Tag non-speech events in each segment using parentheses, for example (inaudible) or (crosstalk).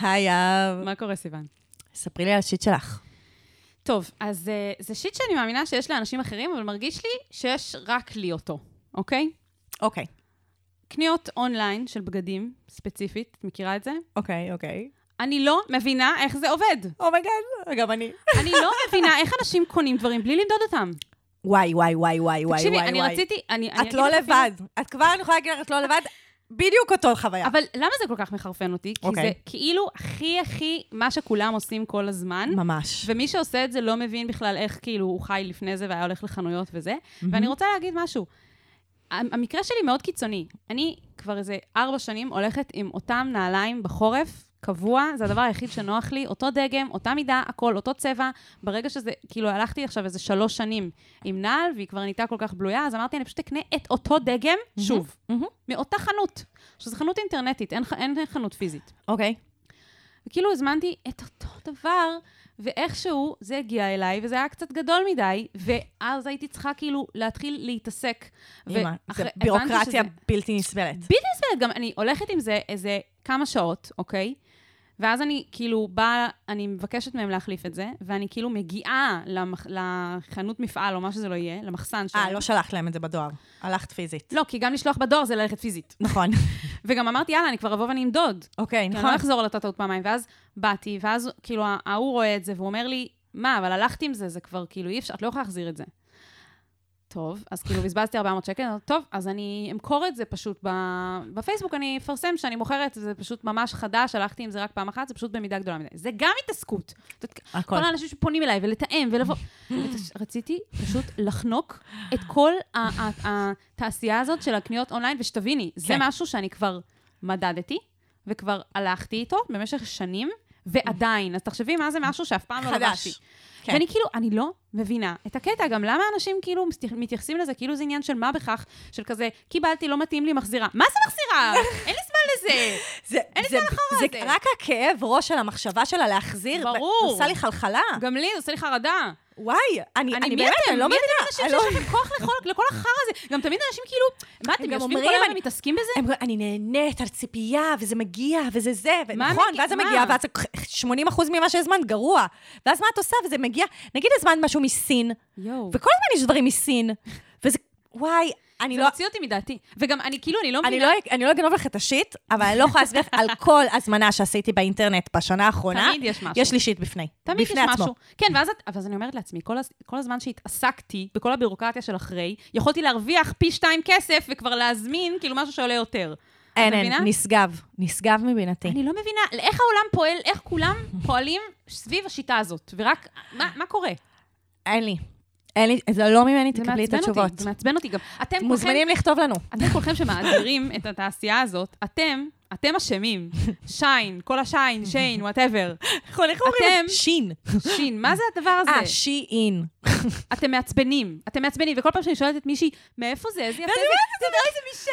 היי, אב. מה קורה, סיוון? ספרי לי על ה shit שלך. טוב, אז uh, זה shit שאני מאמינה שיש לאנשים אחרים, אבל מרגיש לי שיש רק לי אותו, אוקיי? אוקיי. קניות אונליין של בגדים, ספציפית, את מכירה את זה? אוקיי, אוקיי. אני לא מבינה איך זה עובד. oh my god, גם אני. אני לא (laughs) מבינה איך אנשים קונים דברים בלי למדוד אותם. וואי, וואי, וואי, וואי, וואי, תקשיבי, וואי. אני וואי. רציתי, אני... אני את אגיד לא לבד. את כבר, אני יכולה להגיד לך, את לא לבד. בדיוק אותו חוויה. אבל למה זה כל כך מחרפן אותי? כי אוקיי. זה כאילו הכי הכי מה שכולם עושים כל הזמן. ממש. ומי שעושה את זה לא מבין בכלל איך כאילו הוא חי לפני זה והיה הולך לחנויות וזה. ואני רוצה להגיד משהו. המ- המקרה שלי מאוד קיצוני. אני כבר איזה ארבע שנים הולכת עם אותם נעליים בחורף, קבוע, זה הדבר היחיד שנוח לי, אותו דגם, אותה מידה, הכל, אותו צבע. ברגע שזה, כאילו, הלכתי עכשיו איזה שלוש שנים עם נעל, והיא כבר נהייתה כל כך בלויה, אז אמרתי, אני פשוט אקנה את אותו דגם, שוב, מהמם. מאותה חנות. שזו חנות אינטרנטית, אין, אין חנות פיזית. אוקיי. וכאילו הזמנתי את אותו דבר, ואיכשהו זה הגיע אליי, וזה היה קצת גדול מדי, ואז הייתי צריכה כאילו להתחיל להתעסק. אימא, זה הבנתי בירוקרטיה שזה- בלתי נסבלת. בלתי נסבלת, גם אני הולכת עם זה איזה כמה שעות, אוקיי? ואז אני כאילו באה, אני מבקשת מהם להחליף את זה, ואני כאילו מגיעה למח, לחנות מפעל, או מה שזה לא יהיה, למחסן שלהם. אה, לא שלחת להם את זה בדואר. הלכת פיזית. לא, כי גם לשלוח בדואר זה ללכת פיזית. נכון. (laughs) וגם אמרתי, יאללה, אני כבר אבוא ואני אמדוד. אוקיי, כי אני נכון. לא אחזור על אותה טעות פעמיים. ואז באתי, ואז כאילו ההוא רואה את זה, והוא אומר לי, מה, אבל הלכתי עם זה, זה כבר כאילו אי אפשר, את לא יכולה להחזיר את זה. טוב, אז כאילו בזבזתי 400 שקל, טוב, אז אני אמכור את זה פשוט ב- בפייסבוק, אני אפרסם שאני מוכרת, זה פשוט ממש חדש, הלכתי עם זה רק פעם אחת, זה פשוט במידה גדולה מדי. זה גם התעסקות. הכל. כל האנשים שפונים אליי ולתאם ולבוא. (laughs) רציתי פשוט לחנוק את כל התעשייה הזאת של הקניות אונליין, ושתביני, זה כן. משהו שאני כבר מדדתי, וכבר הלכתי איתו במשך שנים, ועדיין. אז תחשבי מה זה משהו שאף פעם לא. לבשתי. כן. ואני כאילו, אני לא מבינה את הקטע, גם למה אנשים כאילו מתייחסים לזה כאילו זה עניין של מה בכך, של כזה, קיבלתי, לא מתאים לי, מחזירה. מה זה מחזירה? (laughs) אין לי זמן לזה. זה, אין לי זה, זמן לחרא זה הזה. רק הכאב ראש של המחשבה שלה להחזיר. ברור. עושה לי חלחלה. גם לי, זה עושה לי חרדה. וואי, אני, אני, מי באמת? אני לא מי מבינה. אתם אנשים אני לא- שיש לכם כוח לכל- לכל החרא הזה? גם תמיד אנשים כאילו, מה, אתם יושבים כל היום אני- ומתעסקים בזה? הם אומרים, אני נהנית על ציפייה, וזה מגיע, וזה זה, נכון? ואז זה? מגיע, ואז 80 אחוז ממה שהזמנת גרוע. ואז מה את עושה? וזה מגיע, נגיד הזמנת משהו מסין. וכל הזמן יש דברים מסין, וזה, וואי, אני זה לא... מוציא אותי מדעתי. וגם אני כאילו, אני לא אני מבינה... לא, אני לא אגנוב לך את השיט, אבל אני לא יכולה להסביר לך על כל הזמנה שעשיתי באינטרנט בשנה האחרונה. תמיד יש משהו. יש לי שיט בפני. תמיד יש בפני עצמו. משהו. כן, ואז, את- אבל אז אני אומרת לעצמי, כל, הז, כל הזמן שהתעסקתי בכל הבירוקרטיה של אחרי, יכולתי להרוויח פי שתיים כסף וכבר להזמין כאילו משהו שעולה יותר. אין, אין? נשגב, נשגב מבינתי. אני לא מבינה איך העולם פועל, איך כולם פועלים סביב השיטה הזאת, ורק, מה, מה קורה? אין לי. אין לי, זה לא ממני תקבלי את התשובות. זה מעצבן אותי גם. אתם מוזמנים לכתוב לנו. אתם כולכם שמאדירים את התעשייה הזאת, אתם, אתם אשמים. שיין, כל השיין, שיין, whatever. איך אומרים? אתם- שין. שין, מה זה הדבר הזה? אה, שי-אין. אתם מעצבנים, אתם מעצבנים, וכל פעם שאני שואלת את מישהי, מאיפה זה, איזה יפה זה, זה לא זה משי-אין.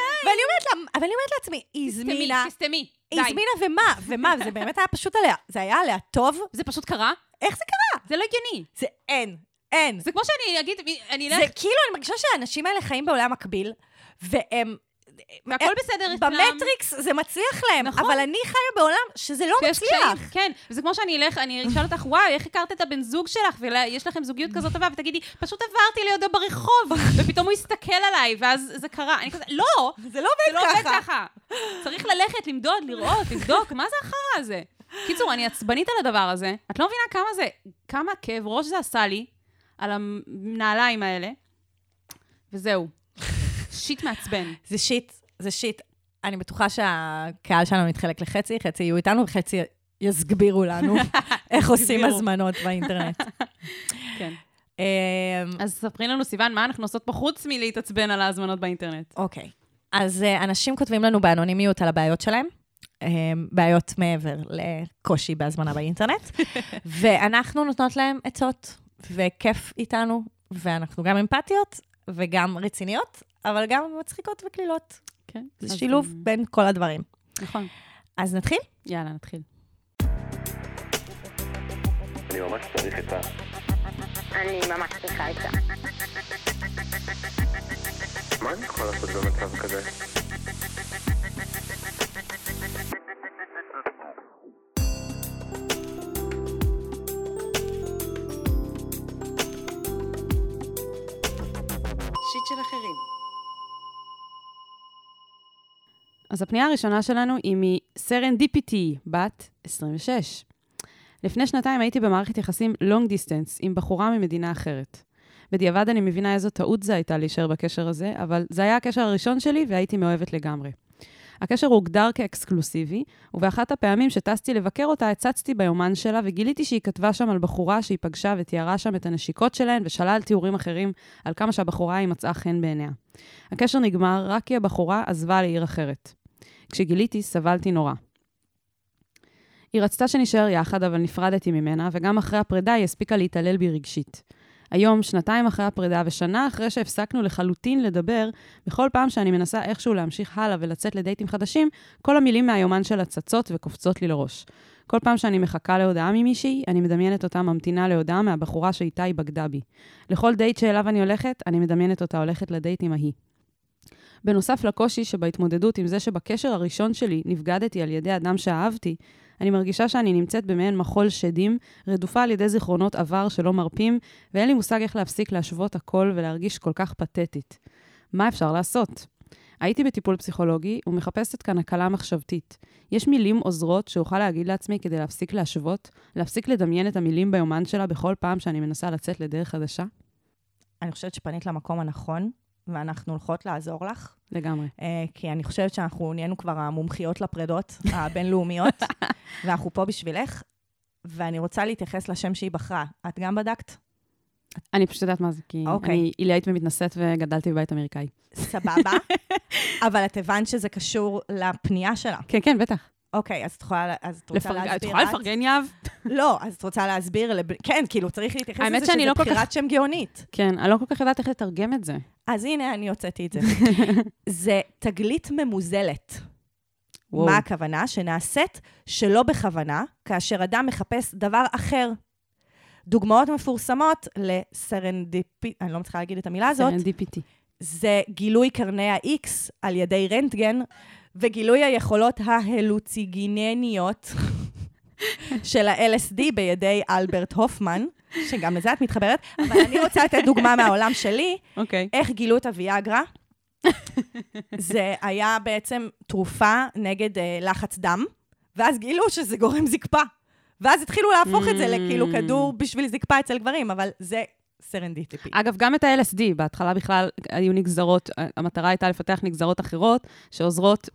ואני אומרת לעצמי, הזמינה, תסתמי, די. הזמינה ומה? ומה? זה באמת היה פשוט עליה, זה היה עליה טוב? זה פשוט קרה? איך זה קרה? זה לא הגיוני. זה אין, אין. זה כמו שאני אגיד, אני אלך, זה כאילו, אני מרגישה שהאנשים האלה חיים בעולם מקביל, והם... והכל בסדר אצלם. במטריקס זה מצליח להם, נכון. אבל אני חיה בעולם שזה לא שיש קשיים, מצליח. כן, וזה כמו שאני אלך, אני אשאל אותך, וואי, איך הכרת את הבן זוג שלך, ויש לכם זוגיות כזאת טובה, ותגידי, פשוט עברתי לידו ברחוב, (laughs) ופתאום הוא הסתכל עליי, ואז זה קרה. אני כזה, לא, זה לא זה לא עובד עובד ככה. ככה. צריך ללכת, למדוד, לראות, לבדוק, מה זה החרא הזה? קיצור, אני עצבנית על הדבר הזה. את לא מבינה כמה זה, כמה כאב ראש זה עשה לי על הנעליים האלה, וזהו. (laughs) שיט מעצבן. זה שיט, זה שיט. אני בטוחה שהקהל שלנו מתחלק לחצי, חצי יהיו איתנו וחצי יסגבירו לנו (laughs) איך עושים. הזמנות באינטרנט. (laughs) כן. אמ, אז ספרי לנו, סיוון, מה אנחנו עושות פה חוץ מלהתעצבן על ההזמנות באינטרנט? אוקיי. אז אה, אנשים כותבים לנו באנונימיות על הבעיות שלהם, אמ, בעיות מעבר לקושי בהזמנה באינטרנט, ואנחנו נותנות להם עצות, וכיף איתנו, ואנחנו גם אמפתיות וגם רציניות, אבל גם מצחיקות וקלילות. כן. זה שילוב אה, בין כל הדברים. נכון. אז נתחיל? יאללה, נתחיל. אני ממש צריך את ה... אני ממש צריכה עצה. מה אני יכול לעשות במצב כזה? אז הפנייה הראשונה שלנו היא מסרנדיפיטי, בת 26. לפני שנתיים הייתי במערכת יחסים long distance עם בחורה ממדינה אחרת. בדיעבד אני מבינה איזו טעות זה הייתה להישאר בקשר הזה, אבל זה היה הקשר הראשון שלי והייתי מאוהבת לגמרי. הקשר הוגדר כאקסקלוסיבי, ובאחת הפעמים שטסתי לבקר אותה, הצצתי ביומן שלה וגיליתי שהיא כתבה שם על בחורה שהיא פגשה ותיארה שם את הנשיקות שלהן ושלל תיאורים אחרים על כמה שהבחורה היא מצאה חן בעיניה. הקשר נגמר רק כי הבחורה עזבה לעיר אחרת. כשגיליתי, סבלתי נורא. היא רצתה שנשאר יחד, אבל נפרדתי ממנה, וגם אחרי הפרידה היא הספיקה להתעלל בי רגשית. היום, שנתיים אחרי הפרידה ושנה אחרי שהפסקנו לחלוטין לדבר, בכל פעם שאני מנסה איכשהו להמשיך הלאה ולצאת לדייטים חדשים, כל המילים מהיומן שלה צצות וקופצות לי לראש. כל פעם שאני מחכה להודעה ממישהי, אני מדמיינת אותה ממתינה להודעה מהבחורה שאיתה היא בגדה בי. לכל דייט שאליו אני הולכת, אני מדמיינת אותה הולכת לדייט עם ההיא. בנוסף לקושי שבהתמודדות עם זה שבקשר הראשון שלי נבגדתי על ידי אדם שאהבתי, אני מרגישה שאני נמצאת במעין מחול שדים, רדופה על ידי זיכרונות עבר שלא מרפים, ואין לי מושג איך להפסיק להשוות הכל ולהרגיש כל כך פתטית. מה אפשר לעשות? הייתי בטיפול פסיכולוגי ומחפשת כאן הקלה מחשבתית. יש מילים עוזרות שאוכל להגיד לעצמי כדי להפסיק להשוות, להפסיק לדמיין את המילים ביומן שלה בכל פעם שאני מנסה לצאת לדרך חדשה? אני חושבת שפנית למקום הנכון, ואנחנו הולכות לעזור לך, לגמרי. אה, כי אני חושבת שאנחנו נהיינו כבר המומחיות לפרדות (laughs) הבינלאומיות, ואנחנו פה בשבילך, ואני רוצה להתייחס לשם שהיא בחרה. את גם בדקת? אני פשוט יודעת מה זה, כי אוקיי. אני עילאית ומתנשאת וגדלתי בבית אמריקאי. סבבה, (laughs) אבל את הבנת שזה קשור לפנייה שלה. כן, כן, בטח. אוקיי, אז את יכולה, אז את רוצה לפרג- להסביר את יכולה לפרגן, יהב? לא, אז את רוצה להסביר, לב... כן, כאילו, צריך להתייחס לזה שזה לא כל כך- בחירת שם גאונית. כן, אני לא כל כך יודעת איך לתרגם את זה. אז הנה, אני הוצאתי את זה. (laughs) זה תגלית ממוזלת. וואו. מה הכוונה? שנעשית שלא בכוונה, כאשר אדם מחפש דבר אחר. דוגמאות מפורסמות ל serendipi, אני לא מצליחה להגיד את המילה הזאת, serendipity. זה גילוי קרני ה-X על ידי רנטגן, וגילוי היכולות ההלוציגינניות של ה-LSD בידי אלברט הופמן, שגם לזה את מתחברת, אבל אני רוצה לתת דוגמה מהעולם שלי, אוקיי. איך גילו את הוויאגרה. זה היה בעצם תרופה נגד אה, לחץ דם, ואז גילו שזה גורם זקפה. ואז התחילו להפוך את זה לכאילו Mm. כדור בשביל זקפה אצל גברים, אבל זה סרנדיטיפי. אגב, גם את ה-LSD, בהתחלה בכלל היו נגזרות, המטרה הייתה לפתח נגזרות אחרות שעוזרות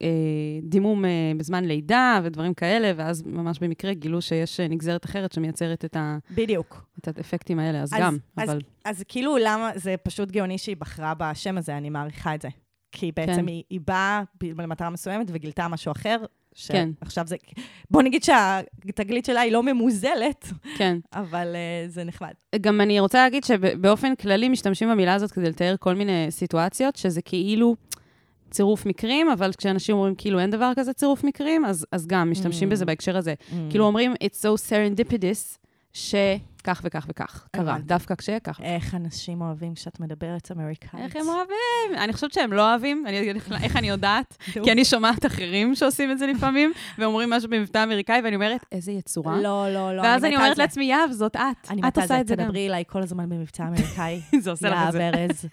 לדימום בזמן לידה ודברים כאלה, ואז ממש במקרה גילו שיש אה, נגזרת אחרת שמייצרת את, ה, בדיוק. את האפקטים האלה, אז, אז- גם, אז- אבל... אז כאילו, למה, זה פשוט גאוני שהיא בחרה בשם הזה, אני מעריכה את זה. כי בעצם כן. היא, היא באה ב- למטרה מסוימת וגילתה משהו אחר, כן. שעכשיו זה... בוא נגיד שהתגלית שלה היא לא ממוזלת, כן. אבל uh, זה נחמד. גם אני רוצה להגיד שבאופן כללי משתמשים במילה הזאת כדי לתאר כל מיני סיטואציות, שזה כאילו צירוף מקרים, אבל כשאנשים אומרים כאילו אין דבר כזה צירוף מקרים, אז, אז גם משתמשים Mm. בזה בהקשר הזה. כאילו אומרים, it's so serendipitous, שכך וכך וכך קרה. דווקא כשכך. איך אנשים אוהבים כשאת מדברת אמריקאית. איך הם אוהבים? אני חושבת שהם לא אוהבים, אני אגיד לך איך אני יודעת, (laughs) כי אני שומעת אחרים שעושים את זה לפעמים, ואומרים משהו במבטא אמריקאי, ואני אומרת, איזה יצורה. לא, לא, לא. ואז אני אומרת. לעצמי, יהב, זאת את. אני מתה על זה. תדברי אליי כל הזמן במבטא אמריקאי. (laughs) זה עושה לך את זה. יא ברז.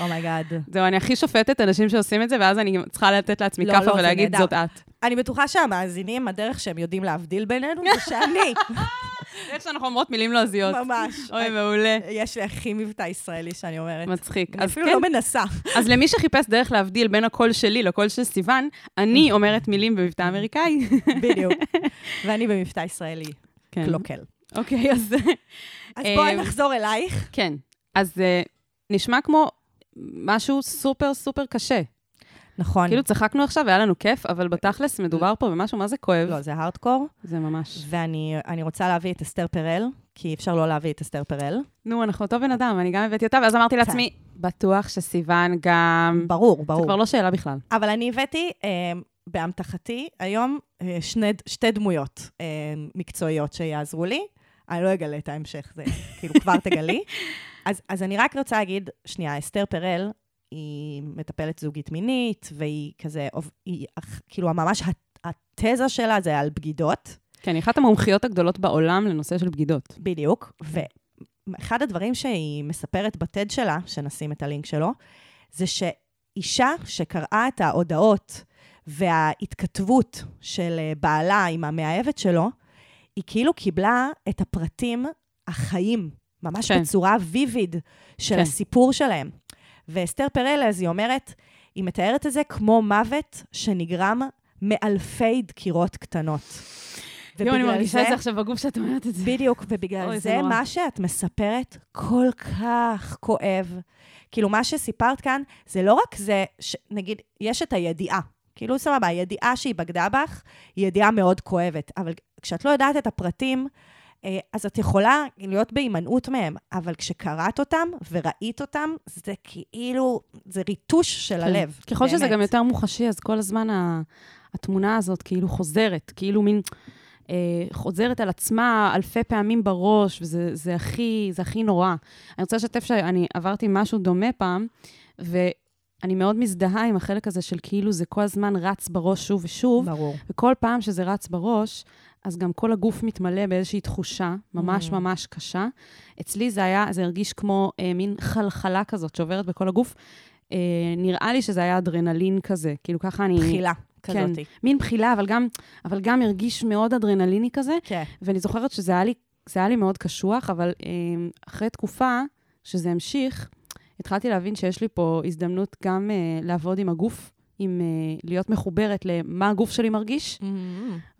Oh my God. זהו, אני הכי שופטת אנשים שעושים את זה, ואז אני צריכה לתת לעצמי לא, כאפה לא, ולהגיד. זאת את. אני בטוחה שהמאזינים, הדרך שהם יודעים להבדיל בינינו, זה שאני, (laughs) איך שאנחנו אומרות מילים לועזיות. ממש. אוי, מעולה. יש לי הכי מבטא ישראלי שאני אומרת. מצחיק. אני אז אפילו כן, לא מנסה. אז למי שחיפש דרך להבדיל בין הקול שלי לקול של סיוון, אני אומרת מילים במבטא אמריקאי. בדיוק. (laughs) ואני במבטא ישראלי, כן. קלוקל. אוקיי, אז אז בואי אה, נחזור אלייך. כן. אז אה, נשמע כמו משהו סופר סופר קשה. נכון. כאילו צחקנו עכשיו והיה לנו כיף, אבל בתכלס מדובר פה במשהו מה זה כואב. לא, זה הארדקור, זה ממש. ואני אני רוצה להביא את אסתר פרל, כי אפשר לא להביא את אסתר פרל. נו, אנחנו אותו בן אדם, אני גם הבאתי אותה, ואז אמרתי לעצמי, בטוח שסיוון גם... ברור, זה ברור. כבר לא שאלה בכלל. אבל אני הבאתי אה, באמתחתי היום אה, שני, שתי דמויות אה, מקצועיות שיעזרו לי. אני לא אגלה את ההמשך, זה כאילו כבר תגלי. (laughs) אז, אז אני רק רוצה להגיד, שנייה, אסתר פרל היא מטפלת זוגית מינית, והיא כזה, היא, כאילו ממש הת- התזה שלה זה על בגידות, כן, היא אחת המומחיות הגדולות בעולם לנושא של בגידות. בדיוק. ואחד הדברים שהיא מספרת בטד שלה, שנשים את הלינק שלו, זה אישה שקראה את ההודעות וההתכתבות של אה, בעלה עם המאהבת שלו, היא כאילו קיבלה את הפרטים החיים, ממש כן. בצורה ויביד של כן. הסיפור שלהם. ואסתר פרלז, היא אומרת, היא מתארת את זה כמו מוות שנגרם מאלפי דקירות קטנות. יואו, אני מרגישה את זה עכשיו בגוף שאת אומרת את זה. בדיוק, ובגלל אוי, זה זה. מה שאת מספרת כל כך כואב. כאילו, מה שסיפרת כאן, זה לא רק זה, ש... נגיד, יש את הידיעה. כאילו, סבבה, הידיעה שהיא בגדה בך, היא ידיעה מאוד כואבת. אבל כשאת לא יודעת את הפרטים, אז את יכולה להיות בהימנעות מהם. אבל כשקראת אותם וראית אותם, זה כאילו, זה ריטוש של כן. הלב. ככל שזה באמת. גם יותר מוחשי, אז כל הזמן ה- התמונה הזאת כאילו חוזרת, כאילו מין... אה, חוזרת על עצמה אלפי פעמים בראש, וזה זה הכי, זה הכי נורא. אני רוצה לשתף שאני עברתי משהו דומה פעם, ואני מאוד מזדהה עם החלק הזה של כאילו זה כל הזמן רץ בראש שוב ושוב, ברור. וכל פעם שזה רץ בראש, אז גם כל הגוף מתמלא באיזושהי תחושה ממש Mm. ממש קשה. אצלי זה היה, זה הרגיש כמו אה, מין חלחלה כזאת שעוברת בכל הגוף. אה, נראה לי שזה היה אדרנלין כזה, כאילו ככה אני... בחילה כן. כזאתי. מין בחילה, אבל גם, אבל גם הרגיש מאוד אדרנליני כזה, כן. ואני זוכרת שזה היה לי, זה היה לי מאוד קשוח, אבל אה, אחרי תקופה שזה המשיך, התחלתי להבין שיש לי פה הזדמנות גם אה, לעבוד עם הגוף, עם אה, להיות מחוברת למה הגוף שלי מרגיש,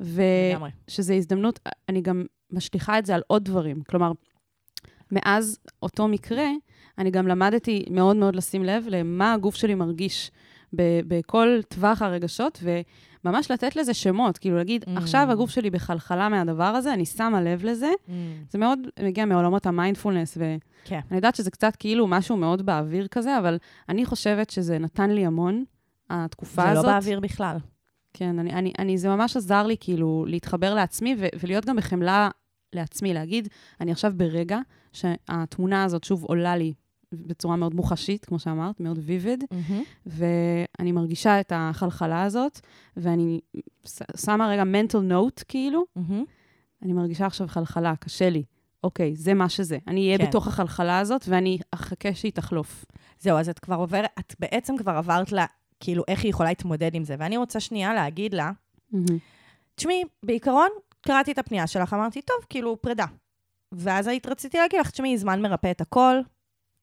לגמרי. ושזו הזדמנות, אני גם משליכה את זה על עוד דברים. כלומר, מאז אותו מקרה, אני גם למדתי מאוד מאוד לשים לב למה הגוף שלי מרגיש בכל טווח הרגשות, וממש לתת לזה שמות. כאילו להגיד, Mm. עכשיו הגוף שלי בחלחלה מהדבר הזה, אני שמה לב לזה. Mm. זה מאוד מגיע מעולמות המיינדפולנס, ואני כן. יודעת שזה קצת כאילו משהו מאוד באוויר כזה, אבל אני חושבת שזה נתן לי המון, התקופה זה לא הזאת. באוויר בכלל. כן, אני, אני, אני, זה ממש עזר לי כאילו להתחבר לעצמי ו- ולהיות גם בחמלה לעצמי, להגיד, אני עכשיו ברגע שהתמונה הזאת שוב עולה לי בצורה מאוד מוחשית, כמו שאמרת, מאוד ויביד, ואני מרגישה את החלחלה הזאת, ואני שמה רגע mental note, כאילו, אני מרגישה עכשיו חלחלה, קשה לי. אוקיי, זה מה שזה. אני אהיה כן. בתוך החלחלה הזאת, ואני אחכה שהיא תחלוף. זהו, אז את כבר עוברת, את בעצם כבר עברת לה, כאילו, איך היא יכולה להתמודד עם זה. ואני רוצה שנייה להגיד לה, תשמעי, בעיקרון, קראתי את הפנייה שלך, אמרתי, טוב, כאילו, פרידה. ואז היית רציתי להגיד לך, תשמעי, זמן מרפא את הכל,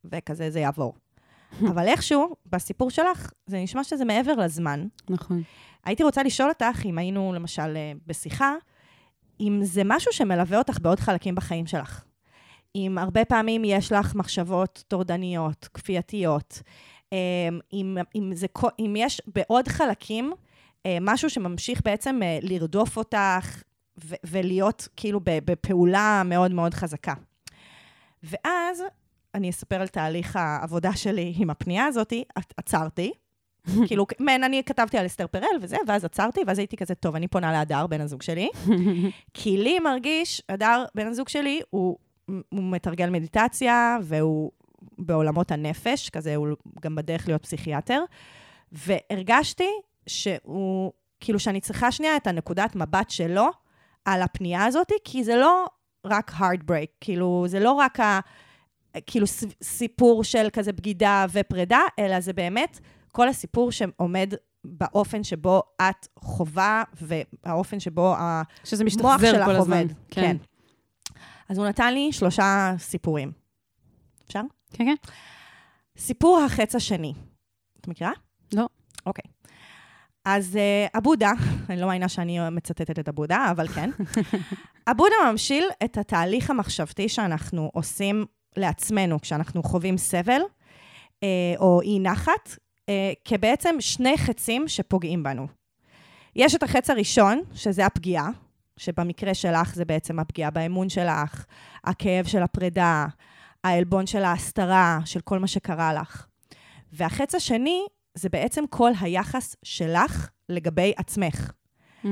וכזה זה יעבור. (laughs) אבל איכשהו, בסיפור שלך, זה נשמע שזה מעבר לזמן. נכון. הייתי רוצה לשאול אותך, אם היינו למשל אה, בשיחה, אם זה משהו שמלווה אותך בעוד חלקים בחיים שלך. אם הרבה פעמים יש לך מחשבות טורדניות, כפייתיות, אם, אם, זה, אם יש בעוד חלקים אה, משהו שממשיך בעצם אה, לרדוף אותך ו- ולהיות כאילו בפעולה מאוד מאוד חזקה. ואז אני אספר על תהליך העבודה שלי עם הפנייה הזאת, עצ- עצרתי. (laughs) כאילו, מן, אני כתבתי על אסתר פרל וזה, ואז עצרתי, ואז הייתי כזה, טוב, אני פונה להדר, בן הזוג שלי. (laughs) כי לי מרגיש, הדר, בן הזוג שלי, הוא, הוא מתרגל מדיטציה, והוא בעולמות הנפש, כזה, הוא גם בדרך להיות פסיכיאטר, והרגשתי שהוא, כאילו, שאני צריכה שנייה את הנקודת מבט שלו על הפנייה הזאת, כי זה לא רק heartbreak, כאילו, זה לא רק ה... כאילו סיפור של כזה בגידה ופרידה, אלא זה באמת כל הסיפור שעומד באופן שבו את חווה, והאופן שבו שזה המוח שלך כל הזמן. עובד. כן. אז הוא נתן לי שלושה סיפורים. אפשר? כן, כן. סיפור החץ השני. את מכירה? לא. אוקיי. אז uh, אבודה, אני לא מאמינה שאני מצטטת את אבודה, אבל כן. (laughs) אבודה ממשיל את התהליך המחשבתי שאנחנו עושים לעצמנו כשאנחנו חווים סבל uh, או אי נחת, uh, כבעצם שני חצים שפוגעים בנו. יש את החץ הראשון, שזה הפגיעה, שבמקרה שלך זה בעצם הפגיעה באמון שלך, הכאב של הפרידה, העלבון של ההסתרה, של כל מה שקרה לך. והחץ השני זה בעצם כל היחס שלך לגבי עצמך. Mm.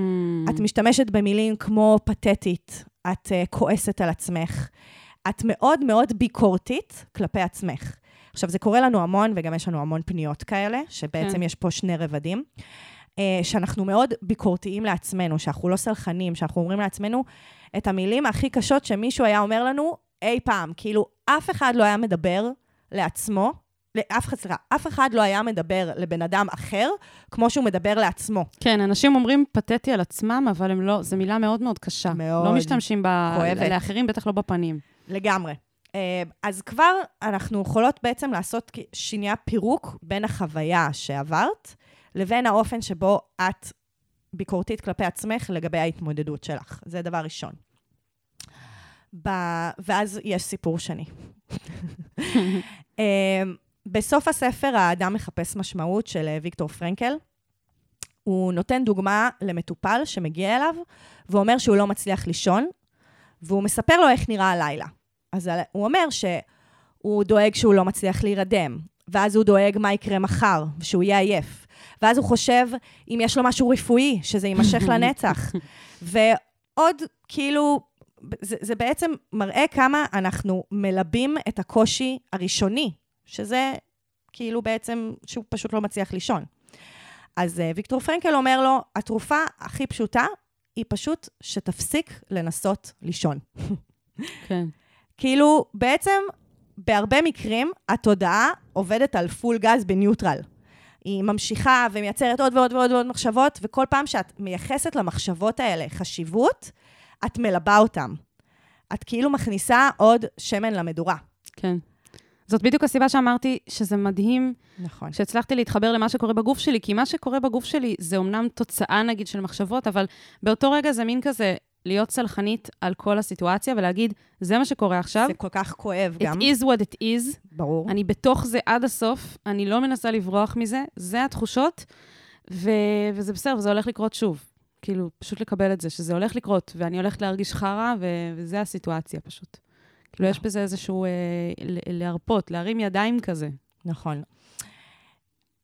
את משתמשת במילים כמו פתטית, את uh, כועסת על עצמך, את מאוד מאוד ביקורתית כלפי עצמך. עכשיו, זה קורה לנו המון, וגם יש לנו המון פניות כאלה, שבעצם כן. יש פה שני רבדים, uh, שאנחנו מאוד ביקורתיים לעצמנו, שאנחנו לא סלחנים, שאנחנו אומרים לעצמנו את המילים הכי קשות שמישהו היה אומר לנו אי פעם. כאילו, אף אחד לא היה מדבר לעצמו לאף אחד, סליחה, אף אחד לא היה מדבר לבן אדם אחר כמו שהוא מדבר לעצמו. כן, אנשים אומרים פתטי על עצמם, אבל הם לא, זו מילה מאוד מאוד קשה. מאוד. לא משתמשים ב... כואבת. לאחרים, בטח לא בפנים. לגמרי. אה, אז כבר אנחנו יכולות בעצם לעשות שנייה פירוק בין החוויה שעברת לבין האופן שבו את ביקורתית כלפי עצמך לגבי ההתמודדות שלך. זה דבר ראשון. ב... ואז יש סיפור שני. אה, בסוף הספר, האדם מחפש משמעות של אה, ויקטור פרנקל. הוא נותן דוגמה למטופל שמגיע אליו, ואומר שהוא לא מצליח לישון, והוא מספר לו איך נראה הלילה. אז הוא אומר שהוא דואג שהוא לא מצליח להירדם, ואז הוא דואג מה יקרה מחר, ושהוא יהיה עייף. ואז הוא חושב אם יש לו משהו רפואי, שזה יימשך לנצח. (laughs) ועוד, כאילו, זה, זה בעצם מראה כמה אנחנו מלבים את הקושי הראשוני, שזה כאילו בעצם שהוא פשוט לא מצליח לישון. אז uh, ויקטור פרנקל אומר לו, התרופה הכי פשוטה היא פשוט שתפסיק לנסות לישון. כן. כאילו, בעצם, בהרבה מקרים, התודעה עובדת על פול גז בניוטרל. היא ממשיכה ומייצרת עוד ועוד ועוד ועוד מחשבות, וכל פעם שאת מייחסת למחשבות האלה חשיבות, את מלבה אותן. את כאילו מכניסה עוד שמן למדורה. כן. זאת בדיוק הסיבה שאמרתי שזה מדהים נכון. שהצלחתי להתחבר למה שקורה בגוף שלי, כי מה שקורה בגוף שלי זה אומנם תוצאה, נגיד, של מחשבות, אבל באותו רגע זה מין כזה להיות סלחנית על כל הסיטואציה ולהגיד, זה מה שקורה עכשיו. זה כל כך כואב It גם. is what it is. ברור. אני בתוך זה עד הסוף, אני לא מנסה לברוח מזה, זה התחושות, ו... וזה בסדר, וזה הולך לקרות שוב. כאילו, פשוט לקבל את זה, שזה הולך לקרות, ואני הולכת להרגיש חרא, ו... וזה הסיטואציה פשוט. כאילו, יש בזה איזשהו אה, ל- להרפות, להרים ידיים כזה. נכון.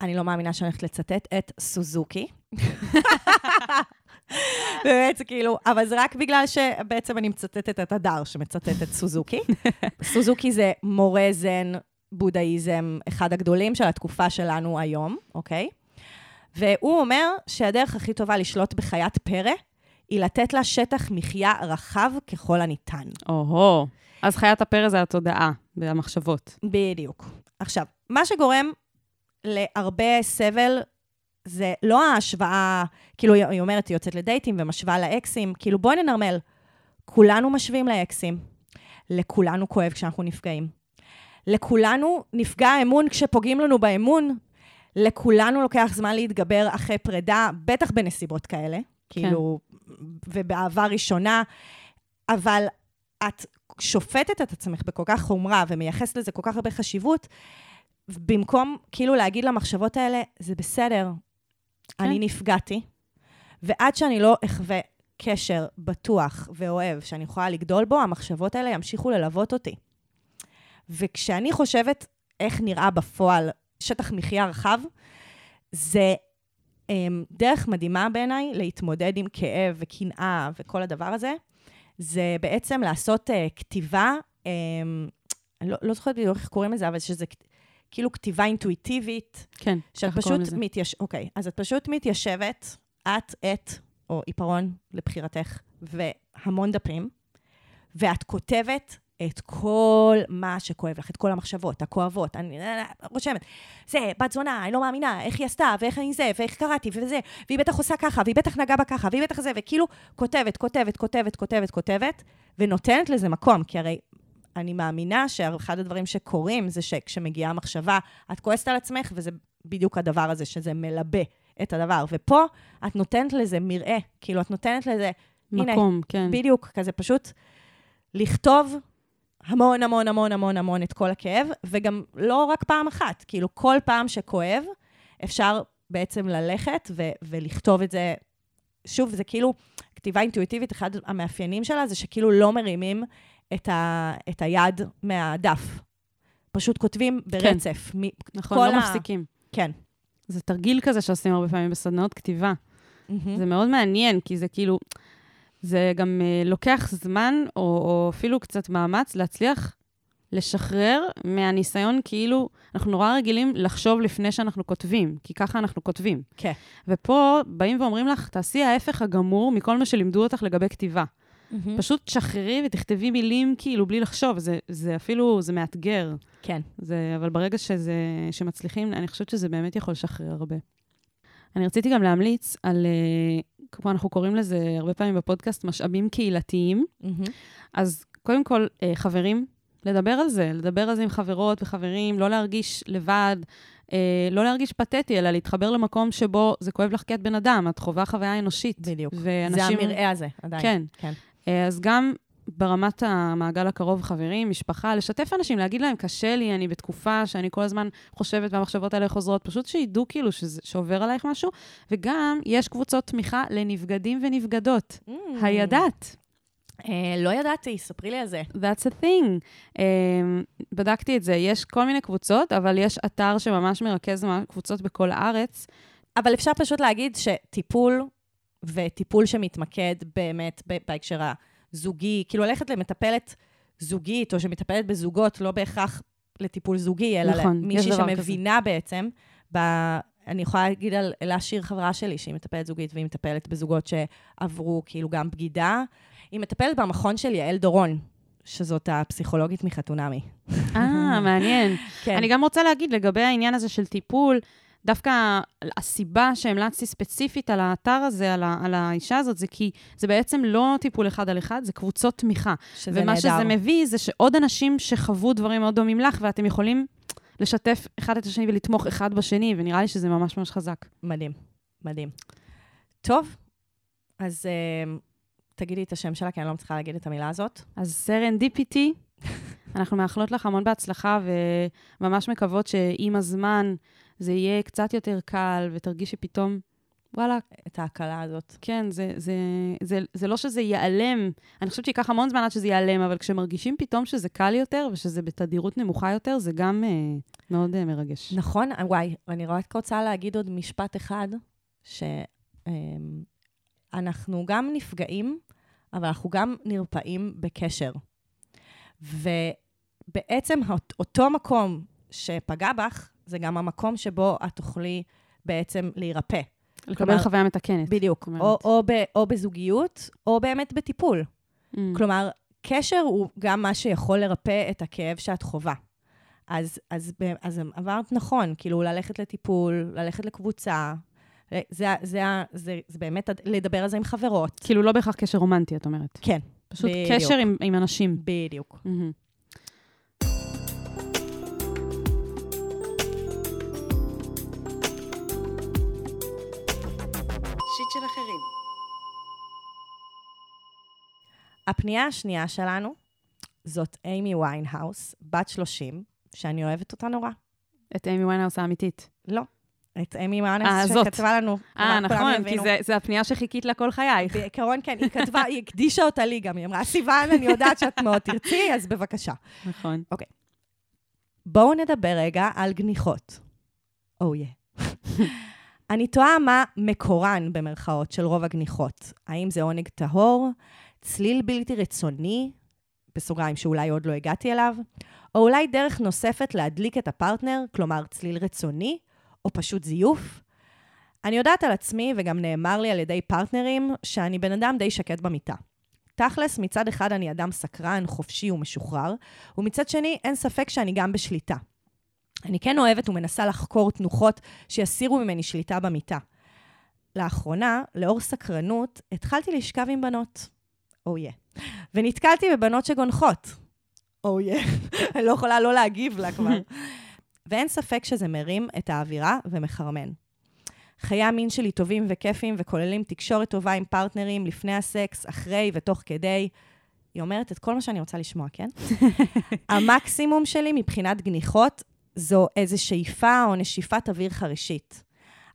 אני לא מאמינה שאני הולכת לצטט את סוזוקי. (laughs) באמת, כאילו, אבל זה רק בגלל שבעצם אני מצטטת את הדר שמצטט את סוזוקי. (laughs) סוזוקי זה מורה זן בודהיזם, אחד הגדולים של התקופה שלנו היום, אוקיי? והוא אומר שהדרך הכי טובה לשלוט בחיית פרא היא לתת לה שטח מחיה רחב ככל הניתן. או-הו. אז חיית הפרא זה התודעה והמחשבות. בדיוק. עכשיו, מה שגורם להרבה סבל זה לא ההשוואה, כאילו היא אומרת, היא יוצאת לדייטים ומשווה לאקסים, כאילו בואי ננרמל. כולנו משווים לאקסים. לכולנו כואב כשאנחנו נפגעים. לכולנו נפגע האמון כשפוגעים לנו באמון. לכולנו לוקח זמן להתגבר אחרי פרידה, בטח בנסיבות כאלה, כאילו, ובאהבה ראשונה, אבל את שופטת את עצמך בכל כך חומרה ומייחסת לזה כל כך הרבה חשיבות, במקום כאילו להגיד למחשבות האלה, זה בסדר, כן. אני נפגעתי, ועד שאני לא אחווה קשר בטוח ואוהב שאני יכולה לגדול בו, המחשבות האלה ימשיכו ללוות אותי. וכשאני חושבת איך נראה בפועל שטח מחיה רחב, זה um, דרך מדהימה בעיניי להתמודד עם כאב וקנאה וכל הדבר הזה. זה בעצם לעשות uh, כתיבה, um, לא, לא זוכרת בדיוק איך קוראים לזה, אבל שזה כאילו כתיבה אינטואיטיבית, כן, ככה קוראים פשוט לזה. מתייש... אוקיי, אז את פשוט מתיישבת, את, את, או עיפרון לבחירתך, והמון דפים, ואת כותבת את כל מה שכואב לך, את כל המחשבות הכואבות. אני רושמת, זה, בת זונה, אני לא מאמינה, איך היא עשתה, ואיך אני זה, ואיך קראתי, וזה, והיא בטח עושה ככה, והיא בטח נגעה בה ככה, והיא בטח זה, וכאילו כותבת, כותבת, כותבת, כותבת, כותבת, ונותנת לזה מקום, כי הרי אני מאמינה שאחד הדברים שקורים זה שכשמגיעה המחשבה, את כועסת על עצמך, וזה בדיוק הדבר הזה, שזה מלבה את הדבר. ופה את נותנת לזה מרעה, כאילו, את נותנת לזה, הנה, מקום, כן. בדיוק, כזה פשוט לכתוב המון המון המון המון המון את כל הכאב, וגם לא רק פעם אחת, כאילו כל פעם שכואב, אפשר בעצם ללכת ו- ולכתוב את זה. שוב, זה כאילו, כתיבה אינטואיטיבית, אחד המאפיינים שלה זה שכאילו לא מרימים את, ה- את היד מהדף. פשוט כותבים ברצף. מ- נכון, לא ה- מפסיקים. כן. זה תרגיל כזה שעושים הרבה פעמים בסדנאות כתיבה. מהמם. זה מאוד מעניין, כי זה כאילו, זה גם uh, לוקח זמן, או, או אפילו קצת מאמץ, להצליח לשחרר מהניסיון, כאילו, אנחנו נורא רגילים לחשוב לפני שאנחנו כותבים, כי ככה אנחנו כותבים. כן. ופה באים ואומרים לך, תעשי ההפך הגמור מכל מה שלימדו אותך לגבי כתיבה. פשוט תשחררי ותכתבי מילים כאילו בלי לחשוב, זה, זה אפילו, זה מאתגר. כן. זה, אבל ברגע שזה, שמצליחים, אני חושבת שזה באמת יכול לשחרר הרבה. אני רציתי גם להמליץ על, אה, כמו אנחנו קוראים לזה הרבה פעמים בפודקאסט, משאבים קהילתיים. אז קודם כל, אה, חברים, לדבר על זה, לדבר על זה עם חברות וחברים, לא להרגיש לבד, אה, לא להרגיש פתטי, אלא להתחבר למקום שבו זה כואב לך כי את בן אדם, את חווה חוויה אנושית. בדיוק. ואנשים... זה המרעה הזה, עדיין. כן. כן. אה, אז גם ברמת המעגל הקרוב, חברים, משפחה, לשתף אנשים, להגיד להם, קשה לי, אני בתקופה שאני כל הזמן חושבת והמחשבות האלה חוזרות, פשוט שידעו כאילו שזה, שעובר עלייך משהו. וגם יש קבוצות תמיכה לנבגדים ונבגדות. Mm. הידעת? אה, לא ידעתי, ספרי לי על זה. That's a thing. Um, בדקתי את זה, יש כל מיני קבוצות, אבל יש אתר שממש מרכז קבוצות בכל הארץ. אבל אפשר פשוט להגיד שטיפול, וטיפול שמתמקד באמת בהקשר הזוגי, כאילו ללכת למטפלת זוגית, או שמטפלת בזוגות, לא בהכרח לטיפול זוגי, אלא נכון, למישהי שמבינה בעצם, ב... אני יכולה להגיד על אלה שיר, חברה שלי, שהיא מטפלת זוגית, והיא מטפלת בזוגות שעברו כאילו גם בגידה. היא מטפלת במכון של יעל דורון, שזאת הפסיכולוגית מחתונמי. אה, מעניין. (laughs) כן. אני גם רוצה להגיד לגבי העניין הזה של טיפול, דווקא הסיבה שהמלצתי ספציפית על האתר הזה, על, ה, על האישה הזאת, זה כי זה בעצם לא טיפול אחד על אחד, זה קבוצות תמיכה. שזה, ומה נהדר. שזה מביא זה שעוד אנשים שחוו דברים מאוד דומים לך, ואתם יכולים לשתף אחד את השני ולתמוך אחד בשני, ונראה לי שזה ממש ממש חזק. מדהים, מדהים. טוב, אז uh, תגידי את השם שלה, כי אני לא מצליחה להגיד את המילה הזאת. אז סרנדיפיטי, (laughs) אנחנו מאחלות לך המון בהצלחה, וממש מקוות שעם הזמן זה יהיה קצת יותר קל, ותרגישי פתאום, וואלה, את ההקלה הזאת. כן, זה, זה, זה, זה לא שזה ייעלם, אני חושבת שייקח המון זמן עד שזה ייעלם, אבל כשמרגישים פתאום שזה קל יותר ושזה בתדירות נמוכה יותר, זה גם אה, מאוד אה, מרגש. נכון, וואי, אני רק רוצה להגיד עוד משפט אחד, שאנחנו גם נפגעים, אבל אנחנו גם נרפאים בקשר. ובעצם אותו מקום שפגע בך, זה גם המקום שבו את תוכלי בעצם להירפא. לקבל כלומר- חוויה מתקנת. בדיוק. או, או, ב, או בזוגיות, או באמת בטיפול. Mm. כלומר, קשר הוא גם מה שיכול לרפא את הכאב שאת חווה. אז, אז, אז אמרת נכון, כאילו ללכת לטיפול, ללכת לקבוצה, זה, זה, זה, זה, זה באמת לדבר על זה עם חברות. כאילו לא בהכרח קשר רומנטי, את אומרת. כן, פשוט בדיוק. קשר עם, עם אנשים. בדיוק. מהמם. הפנייה השנייה שלנו זאת אימי ויינהאוס, בת 30, שאני אוהבת אותה נורא. את אימי ויינהאוס האמיתית. לא. את אימי אה, ויינהאוס זאת. שכתבה לנו. אה, נכון. כי זה- זה הפנייה שחיכית לה כל חייך. בעיקרון, כן, היא כתבה, היא הקדישה אותה לי גם. היא אמרה, סיוון, אני יודעת שאת מאוד תרצי, אז בבקשה. נכון. בואו נדבר רגע על גניחות. או יא. (laughs) אני תוהה מה מקורן, במרכאות, של רוב הגניחות. האם זה עונג טהור, צליל בלתי רצוני, בסוגריים שאולי עוד לא הגעתי אליו, או אולי דרך נוספת להדליק את הפרטנר, כלומר צליל רצוני, או פשוט זיוף? אני יודעת על עצמי, וגם נאמר לי על ידי פרטנרים, שאני בן אדם די שקט במיטה. תכלס, מצד אחד אני אדם סקרן, חופשי ומשוחרר, ומצד שני, אין ספק שאני גם בשליטה. אני כן אוהבת ומנסה לחקור תנוחות שיסירו ממני שליטה במיטה. לאחרונה, לאור סקרנות, התחלתי לשכב עם בנות. או יא. ונתקלתי בבנות שגונחות. או יא. (laughs) אני לא יכולה לא להגיב לה כבר. (laughs) ואין ספק שזה מרים את האווירה ומחרמן. חיי המין שלי טובים וכיפים וכוללים תקשורת טובה עם פרטנרים לפני הסקס, אחרי ותוך כדי. היא אומרת את כל מה שאני רוצה לשמוע, כן? (laughs) המקסימום שלי מבחינת גניחות זו איזו שאיפה או נשיפת אוויר חרישית.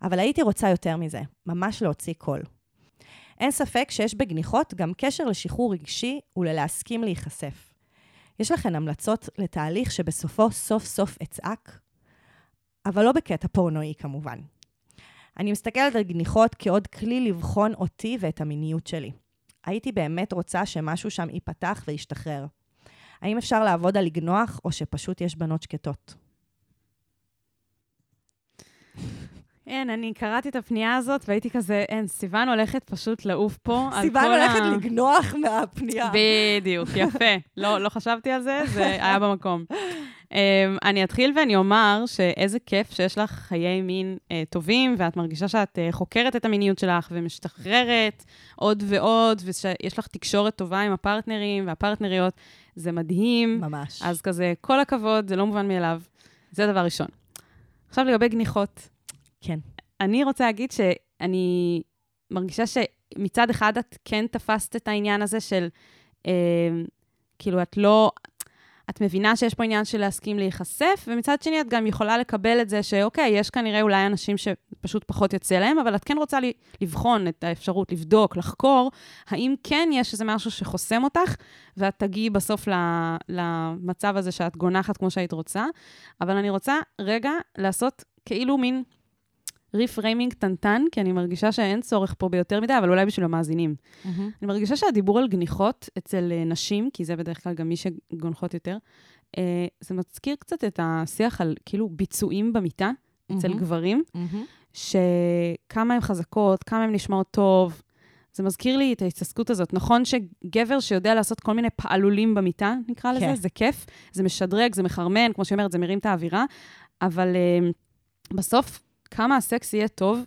אבל הייתי רוצה יותר מזה, ממש להוציא קול. אין ספק שיש בגניחות גם קשר לשחרור רגשי וללהסכים להיחשף. יש לכן המלצות לתהליך שבסופו סוף סוף אצעק? אבל לא בקטע פורנואי כמובן. אני מסתכלת על גניחות כעוד כלי לבחון אותי ואת המיניות שלי. הייתי באמת רוצה שמשהו שם ייפתח וישתחרר. האם אפשר לעבוד על לגנוח, או שפשוט יש בנות שקטות? אין, אני קראתי את הפנייה הזאת והייתי כזה, אין, סיוון הולכת פשוט לעוף פה ה... סיוון הולכת לגנוח מהפנייה. בדיוק, יפה. לא, לא חשבתי על זה, זה היה במקום. Um, אני אתחיל ואני אומר שאיזה כיף שיש לך חיי מין uh, טובים, ואת מרגישה שאת uh, חוקרת את המיניות שלך ומשתחררת עוד ועוד, ושיש לך תקשורת טובה עם הפרטנרים והפרטנריות, זה מדהים. ממש. אז כזה, כל הכבוד, זה לא מובן מאליו. זה דבר ראשון. עכשיו לגבי גניחות. כן. אני רוצה להגיד שאני מרגישה שמצד אחד את כן תפסת את העניין הזה של, אה, כאילו, את לא... את מבינה שיש פה עניין של להסכים להיחשף, ומצד שני את גם יכולה לקבל את זה שאוקיי, יש כנראה אולי אנשים שפשת פחות יוצא להם, אבל את כן רוצה לבחון את האפשרות, לבדוק, לחקור, האם כן יש איזה משהו שחוסם אותך, ואת תגיעי בסוף למצב הזה שאת גונחת כמו שהיית רוצה. אבל אני רוצה רגע לעשות כאילו מין ריפריימינג קטנטן, כי אני מרגישה שאין צורך פה ביותר מדי, אבל אולי בשביל המאזינים. Mm-hmm. אני מרגישה שהדיבור על גניחות אצל uh, נשים, כי זה בדרך כלל גם מי שגונחות יותר, uh, זה מזכיר קצת את השיח על כאילו ביצועים במיטה אצל. גברים, Mm-hmm. שכמה הן חזקות, כמה הן נשמעות טוב. זה מזכיר לי את ההתעסקות הזאת. נכון שגבר שיודע לעשות כל מיני פעלולים במיטה, נקרא לזה, כן. זה כיף, זה משדרג, זה מחרמן, כמו שהיא אומרת, זה מרים את האווירה, אבל uh, בסוף, כמה הסקס יהיה טוב,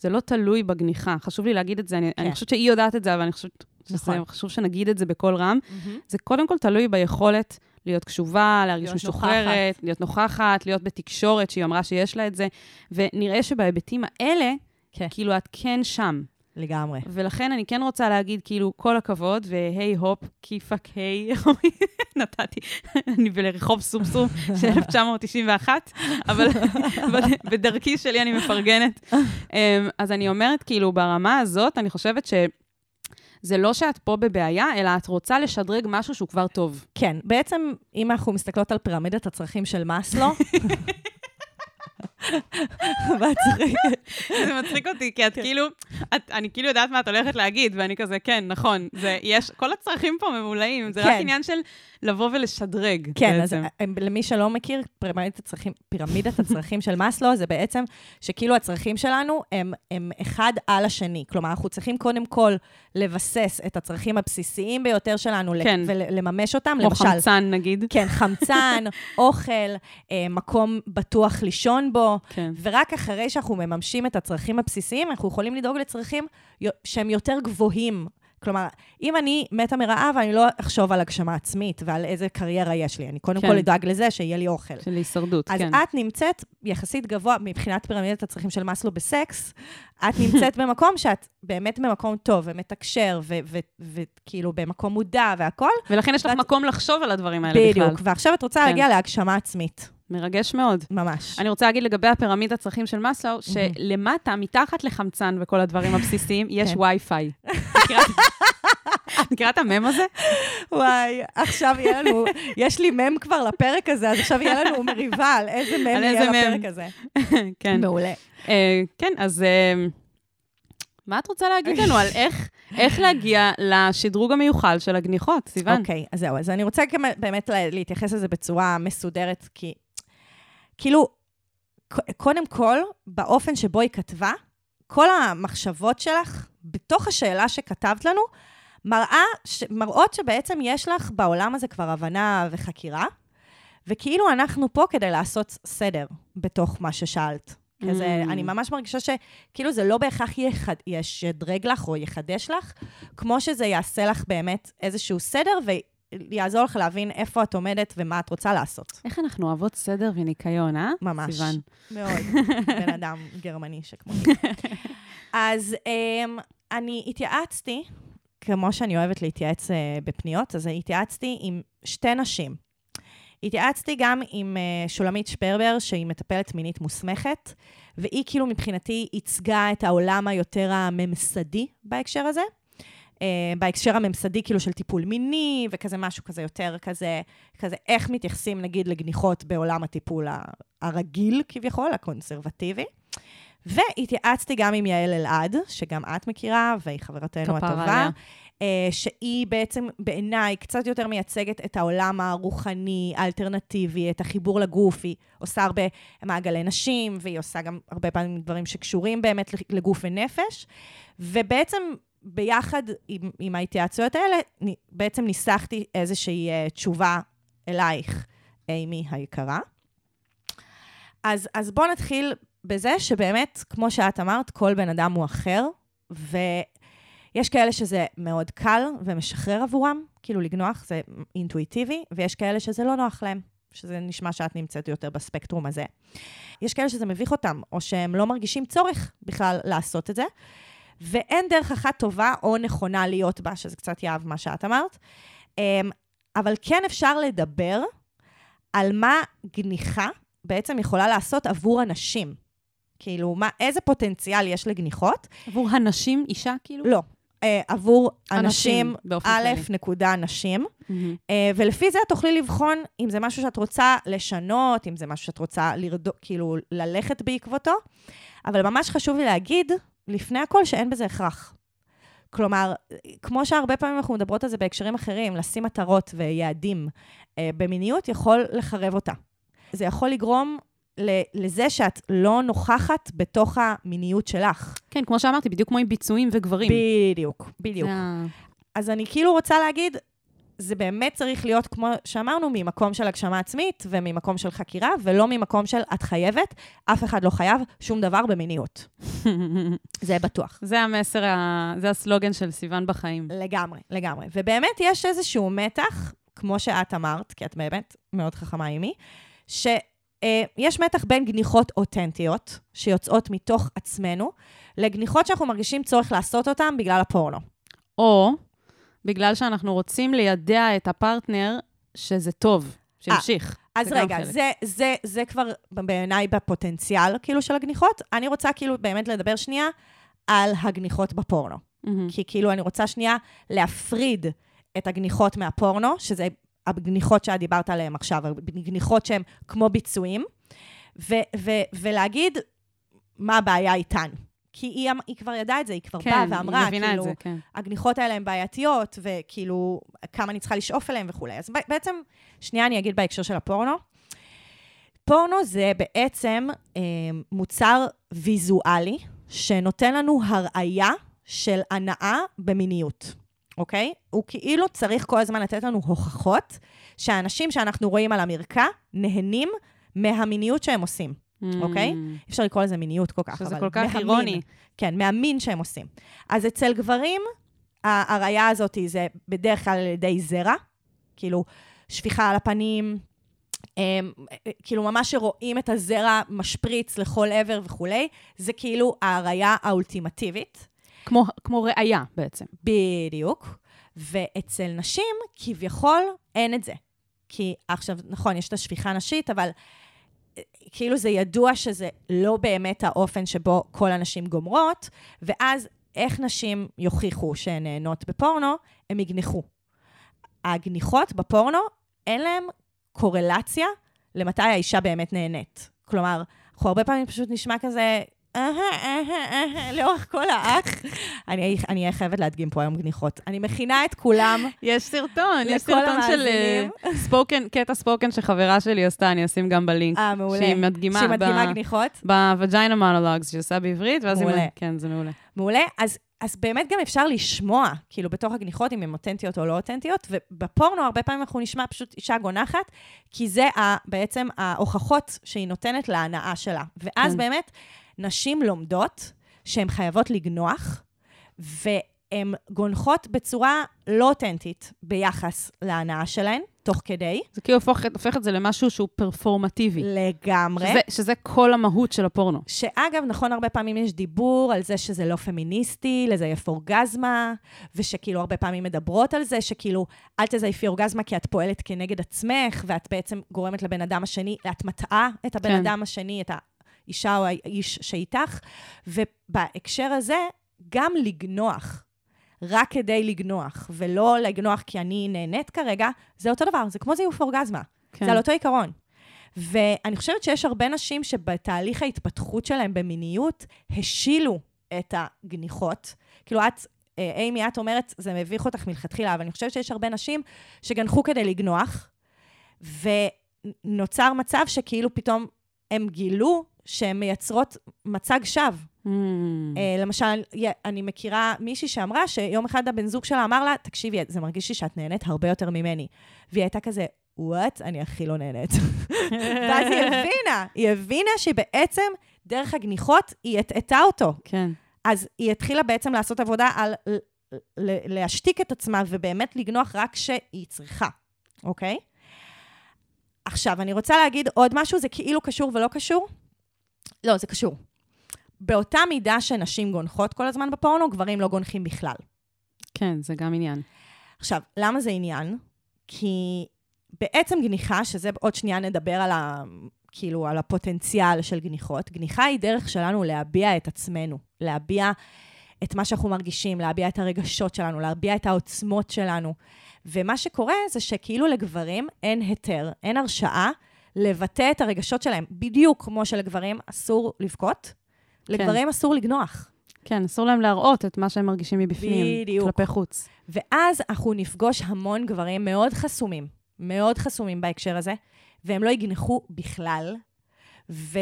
זה לא תלוי בגניחה. חשוב לי להגיד את זה, אני, כן. אני חושבת שהיא יודעת את זה, אבל אני חושבת שזה נכון. חשוב שנגיד את זה בקול רם. Mm-hmm. זה קודם כל תלוי ביכולת להיות קשובה, להרגיש להיות משוחררת, להיות נוכחת, להיות בתקשורת, שהיא אמרה שיש לה את זה, ונראה שבהיבטים האלה, כן. כאילו את כן שם. לגמרי. ולכן אני כן רוצה להגיד, כאילו, כל הכבוד, והיפ הופ, כי fuck yeah? (laughs) נתתי, (laughs) אני ברחוב סומסום (laughs) של 1991, אבל בד- בדרכי שלי אני מפרגנת. אמ, אז אני אומרת, כאילו, ברמה הזאת, אני חושבת ש... זה לא שאת פה בבעיה, אלא את רוצה לשדרג משהו שהוא כבר טוב. כן, בעצם, אם אנחנו מסתכלות על פירמידת הצרכים של מאסלו, (laughs) צוחקת. זה מצחיק אותי, כי את כאילו, את, אני כאילו יודעת מה את הולכת להגיד, ואני כזה, כן, נכון, זה, יש, כל הצרכים פה ממולאים, זה רק כן. עניין של לבוא ולשדרג. כן, אז בעצם. הם- למי שלא מכיר, פירמידת הצרכים, פירמידת הצרכים של מאסלו, זה בעצם שכאילו הצרכים שלנו הם, הם אחד על השני. כלומר, אנחנו צריכים קודם כל לבסס את הצרכים הבסיסיים ביותר שלנו, כן. ולממש אותם. כמו למשל, חמצן, נגיד. כן, חמצן, (laughs) אוכל, אה, מקום בטוח לישון בו, כן. ורק אחרי שאנחנו מממשים את הצרכים הבסיסיים, אנחנו יכולים לדאוג לצרכים שהם יותר גבוהים. כלומר, אם אני מתה מרעב, אני לא אחשוב על הגשמה עצמית ועל איזה קריירה יש לי. אני קודם כן. כל אדאג לזה שיהיה לי אוכל. של הישרדות, אז כן. את נמצאת יחסית גבוה מבחינת פירמידת הצרכים של מאסלו בסקס, את נמצאת (laughs) במקום שאת באמת במקום טוב ומתקשר, וכאילו במקום מודע והכול, ולכן יש לך ואת- מקום לחשוב על הדברים האלה בכלל. בדיוק. ועכשיו את רוצה כן. להגיע להגשמה עצמית, מרגש מאוד. ממש. אני רוצה להגיד לגבי הפירמיד הצרכים של מאסלו, שלמטה, מתחת לחמצן וכל הדברים הבסיסיים, יש כן. וי-פיי. (laughs) את- מכירה את המם הזה? וואי, עכשיו יהיה לנו, יש לי מם כבר לפרק הזה, אז עכשיו יהיה לנו מריבה על איזה מם יהיה. לפרק הזה. (laughs) כן. מעולה. אה, כן, אז אה, מה את רוצה להגיד לנו על איך, איך להגיע לשדרוג המיוחל של הגניחות, סיוון? אוקיי, אז זהו, אז אני רוצה גם באמת לה- להתייחס לזה בצורה מסודרת, כי כאילו, קודם כל, באופן שבו היא כתבה, כל המחשבות שלך, בתוך השאלה שכתבת לנו, מראה, ש... מראות שבעצם יש לך בעולם הזה כבר הבנה וחקירה, וכאילו אנחנו פה כדי לעשות סדר בתוך מה ששאלת. כזה, Mm. אני ממש מרגישה שכאילו זה לא בהכרח יחד, ישדרג לך או יחדש לך, כמו שזה יעשה לך באמת איזשהו סדר ויעזור לך להבין איפה את עומדת ומה את רוצה לעשות. איך אנחנו אוהבות סדר וניקיון, אה? ממש. סיוון. מאוד. (laughs) בן אדם גרמני שכמוני. (laughs) אז um, אני התייעצתי, כמו שאני אוהבת להתייעץ uh, בפניות, אז התייעצתי עם שתי נשים. התייעצתי גם עם uh, שולמית שפרבר, שהיא מטפלת מינית מוסמכת, והיא כאילו מבחינתי ייצגה את העולם היותר הממסדי בהקשר הזה. Uh, בהקשר הממסדי, כאילו של טיפול מיני, וכזה משהו כזה יותר כזה, כזה איך מתייחסים נגיד לגניחות בעולם הטיפול הרגיל כביכול, הקונסרבטיבי. והתייעצתי גם עם יעל אלעד, שגם את מכירה, והיא חברתנו הטובה. אה, שהיא בעצם בעיניי קצת יותר מייצגת את העולם הרוחני, האלטרנטיבי, את החיבור לגוף. היא עושה הרבה מעגלי נשים, והיא עושה גם הרבה פעמים דברים שקשורים באמת לגוף ונפש. ובעצם ביחד עם, עם ההתייעצויות האלה, בעצם ניסחתי איזושהי uh, תשובה אלייך, אימי היקרה. אז, אז בואו נתחיל בזה שבאמת, כמו שאת אמרת, כל בן אדם הוא אחר, ויש כאלה שזה מאוד קל ומשחרר עבורם, כאילו לגנוח זה אינטואיטיבי, ויש כאלה שזה לא נוח להם, שזה נשמע שאת נמצאת יותר בספקטרום הזה. יש כאלה שזה מביך אותם, או שהם לא מרגישים צורך בכלל לעשות את זה, ואין דרך אחת טובה או נכונה להיות בה, שזה קצת יאהב מה שאת אמרת. אמ, אבל כן אפשר לדבר על מה גניחה בעצם יכולה לעשות עבור אנשים. כאילו, מה, איזה פוטנציאל יש לגניחות? עבור הנשים, אישה, כאילו? לא. אה, עבור אנשים, א'. נקודה נשים. מהמם. אה, ולפי זה את תוכלי לבחון אם זה משהו שאת רוצה לשנות, אם זה משהו שאת רוצה לרדו, כאילו ללכת בעקבותו. אבל ממש חשוב לי להגיד, לפני הכל, שאין בזה הכרח. כלומר, כמו שהרבה פעמים אנחנו מדברות על זה בהקשרים אחרים, לשים מטרות ויעדים אה, במיניות יכול לחרב אותה. זה יכול לגרום לזה שאת לא נוכחת בתוך המיניות שלך. כן, כמו שאמרתי, בדיוק כמו עם ביצועים וגברים. בדיוק, בדיוק. ה- אז אני כאילו רוצה להגיד, זה באמת צריך להיות, כמו שאמרנו, ממקום של הגשמה עצמית וממקום של חקירה, ולא ממקום של את חייבת, אף אחד לא חייב שום דבר במיניות. (laughs) זה בטוח. זה המסר, ה- זה הסלוגן של סיוון בחיים. לגמרי, לגמרי. ובאמת יש איזשהו מתח, כמו שאת אמרת, כי את באמת מאוד חכמה עימי, שיש מתח בין גניחות אותנטיות, שיוצאות מתוך עצמנו, לגניחות שאנחנו מרגישים צורך לעשות אותן בגלל הפורנו. או בגלל שאנחנו רוצים לידע את הפרטנר שזה טוב, שימשיך. אז זה גם רגע, חלק. זה, זה, זה כבר בעיניי בפוטנציאל, כאילו, של הגניחות. אני רוצה כאילו באמת לדבר שנייה על הגניחות בפורנו. מהמם. כי כאילו אני רוצה שנייה להפריד את הגניחות מהפורנו, שזה הגניחות שאת דיברת עליהן עכשיו, הגניחות שהן כמו ביצועים, ו- ו- ולהגיד מה הבעיה איתן. כי היא, אמ- היא כבר ידעה את זה, היא כבר כן, באה ואמרה, היא כאילו, זה, כן. הגניחות האלה הן בעייתיות, וכאילו, כמה אני צריכה לשאוף אליהן וכולי. אז בעצם, שנייה אני אגיד בהקשר של הפורנו. פורנו זה בעצם אה, מוצר ויזואלי, שנותן לנו הראייה של הנאה במיניות, אוקיי? הוא כאילו צריך כל הזמן לתת לנו הוכחות שהאנשים שאנחנו רואים על המרקע נהנים מהמיניות שהם עושים, אוקיי? אי אפשר לקרוא לזה מיניות כל כך, Mm. שזה אבל כל כך מהמין. אירוני. כן, מהמין שהם עושים. אז אצל גברים, ה- הראייה הזאת זה בדרך כלל על ידי זרע, כאילו שפיכה על הפנים, הם, כאילו ממש שרואים את הזרע משפריץ לכל עבר וכולי, זה כאילו ההראייה האולטימטיבית. כמו, כמו ראייה בעצם. בדיוק. ואצל נשים, כביכול, אין את זה. כי עכשיו, נכון, יש את השפיכה הנשית, אבל אה, כאילו זה ידוע שזה לא באמת האופן שבו כל הנשים גומרות, ואז איך נשים יוכיחו שהן נהנות בפורנו? הם יגנחו. הגניחות בפורנו, אין להן קורלציה למתי האישה באמת נהנית. כלומר, אנחנו הרבה פעמים פשוט נשמע כזה, לאורך כל האח. אני אהיה חייבת להדגים פה היום גניחות. אני מכינה את כולם. יש סרטון, יש סרטון של. אה, ספוקן, קטע ספוקן שחברה שלי עשתה, אני אשים גם בלינק. אה, מעולה. שהיא מדגימה שהיא מדגימה ב- גניחות. בווג'יינה מונולוגס, שהיא עושה בעברית, ואז היא... מעולה. כן, זה מעולה. מעולה. אז, אז באמת גם אפשר לשמוע, כאילו, בתוך הגניחות, אם הן אותנטיות או לא אותנטיות, ובפורנו הרבה פעמים אנחנו נשמע פשוט אישה גונחת, כי זה ה, בעצם ההוכחות שהיא נותנת להנאה שלה. ואז כן. באמת, נשים לומדות שהן חייבות לגנוח, והן גונחות בצורה לא אותנטית ביחס להנאה שלהן, תוך כדי, זה כאילו הופך, הופך את זה למשהו שהוא פרפורמטיבי. לגמרי. שזה, שזה כל המהות של הפורנו. שאגב, נכון, הרבה פעמים יש דיבור על זה שזה לא פמיניסטי, לזייף אורגזמה, ושכאילו הרבה פעמים מדברות על זה, שכאילו, אל תזייפי אורגזמה כי את פועלת כנגד עצמך, ואת בעצם גורמת לבן אדם השני, את מטעה את הבן כן. אדם השני, את האישה או האיש שאיתך, ובהקשר הזה, גם לגנוח. רק כדי לגנוח, ולא לגנוח כי אני נהנית כרגע, זה אותו דבר, זה כמו זיוף אורגזמה. כן. זה על אותו עיקרון. ואני חושבת שיש הרבה נשים שבתהליך ההתפתחות שלהם במיניות, השילו את הגניחות. כאילו, את אה, אימי, את אומרת, זה מביך אותך מלכתחילה, אבל אני חושבת שיש הרבה נשים שגנחו כדי לגנוח, ונוצר מצב שכאילו פתאום הם גילו שהן מייצרות מצג שווא. Mm. למשל, אני מכירה מישהי שאמרה שיום אחד הבן זוג שלה אמר לה, תקשיבי, זה מרגיש לי שאת נהנית הרבה יותר ממני. והיא הייתה כזה, וואט? אני הכי לא נהנית. (laughs) ואז היא הבינה, היא הבינה שבעצם דרך הגניחות היא הטעתה אותו. כן. אז היא התחילה בעצם לעשות עבודה על להשתיק את עצמה ובאמת לגנוח רק כשהיא צריכה, אוקיי? עכשיו, אני רוצה להגיד עוד משהו, זה כאילו קשור ולא קשור? לא, זה קשור. באותה מידה שנשים גונחות כל הזמן בפורנו, גברים לא גונחים בכלל. כן, זה גם עניין. עכשיו, למה זה עניין? כי בעצם גניחה, שזה עוד שנייה נדבר על, ה, כאילו, על הפוטנציאל של גניחות, גניחה היא דרך שלנו להביע את עצמנו, להביע את מה שאנחנו מרגישים, להביע את הרגשות שלנו, להביע את העוצמות שלנו. ומה שקורה זה שכאילו לגברים אין היתר, אין הרשאה לבטא את הרגשות שלהם. בדיוק כמו שלגברים אסור לבכות, לגברים אסור לגנוח. כן, אסור להם להראות את מה שהם מרגישים מבפנים. בדיוק. כלפי חוץ. ואז אנחנו נפגוש המון גברים מאוד חסומים, מאוד חסומים בהקשר הזה, והם לא יגנחו בכלל. ו,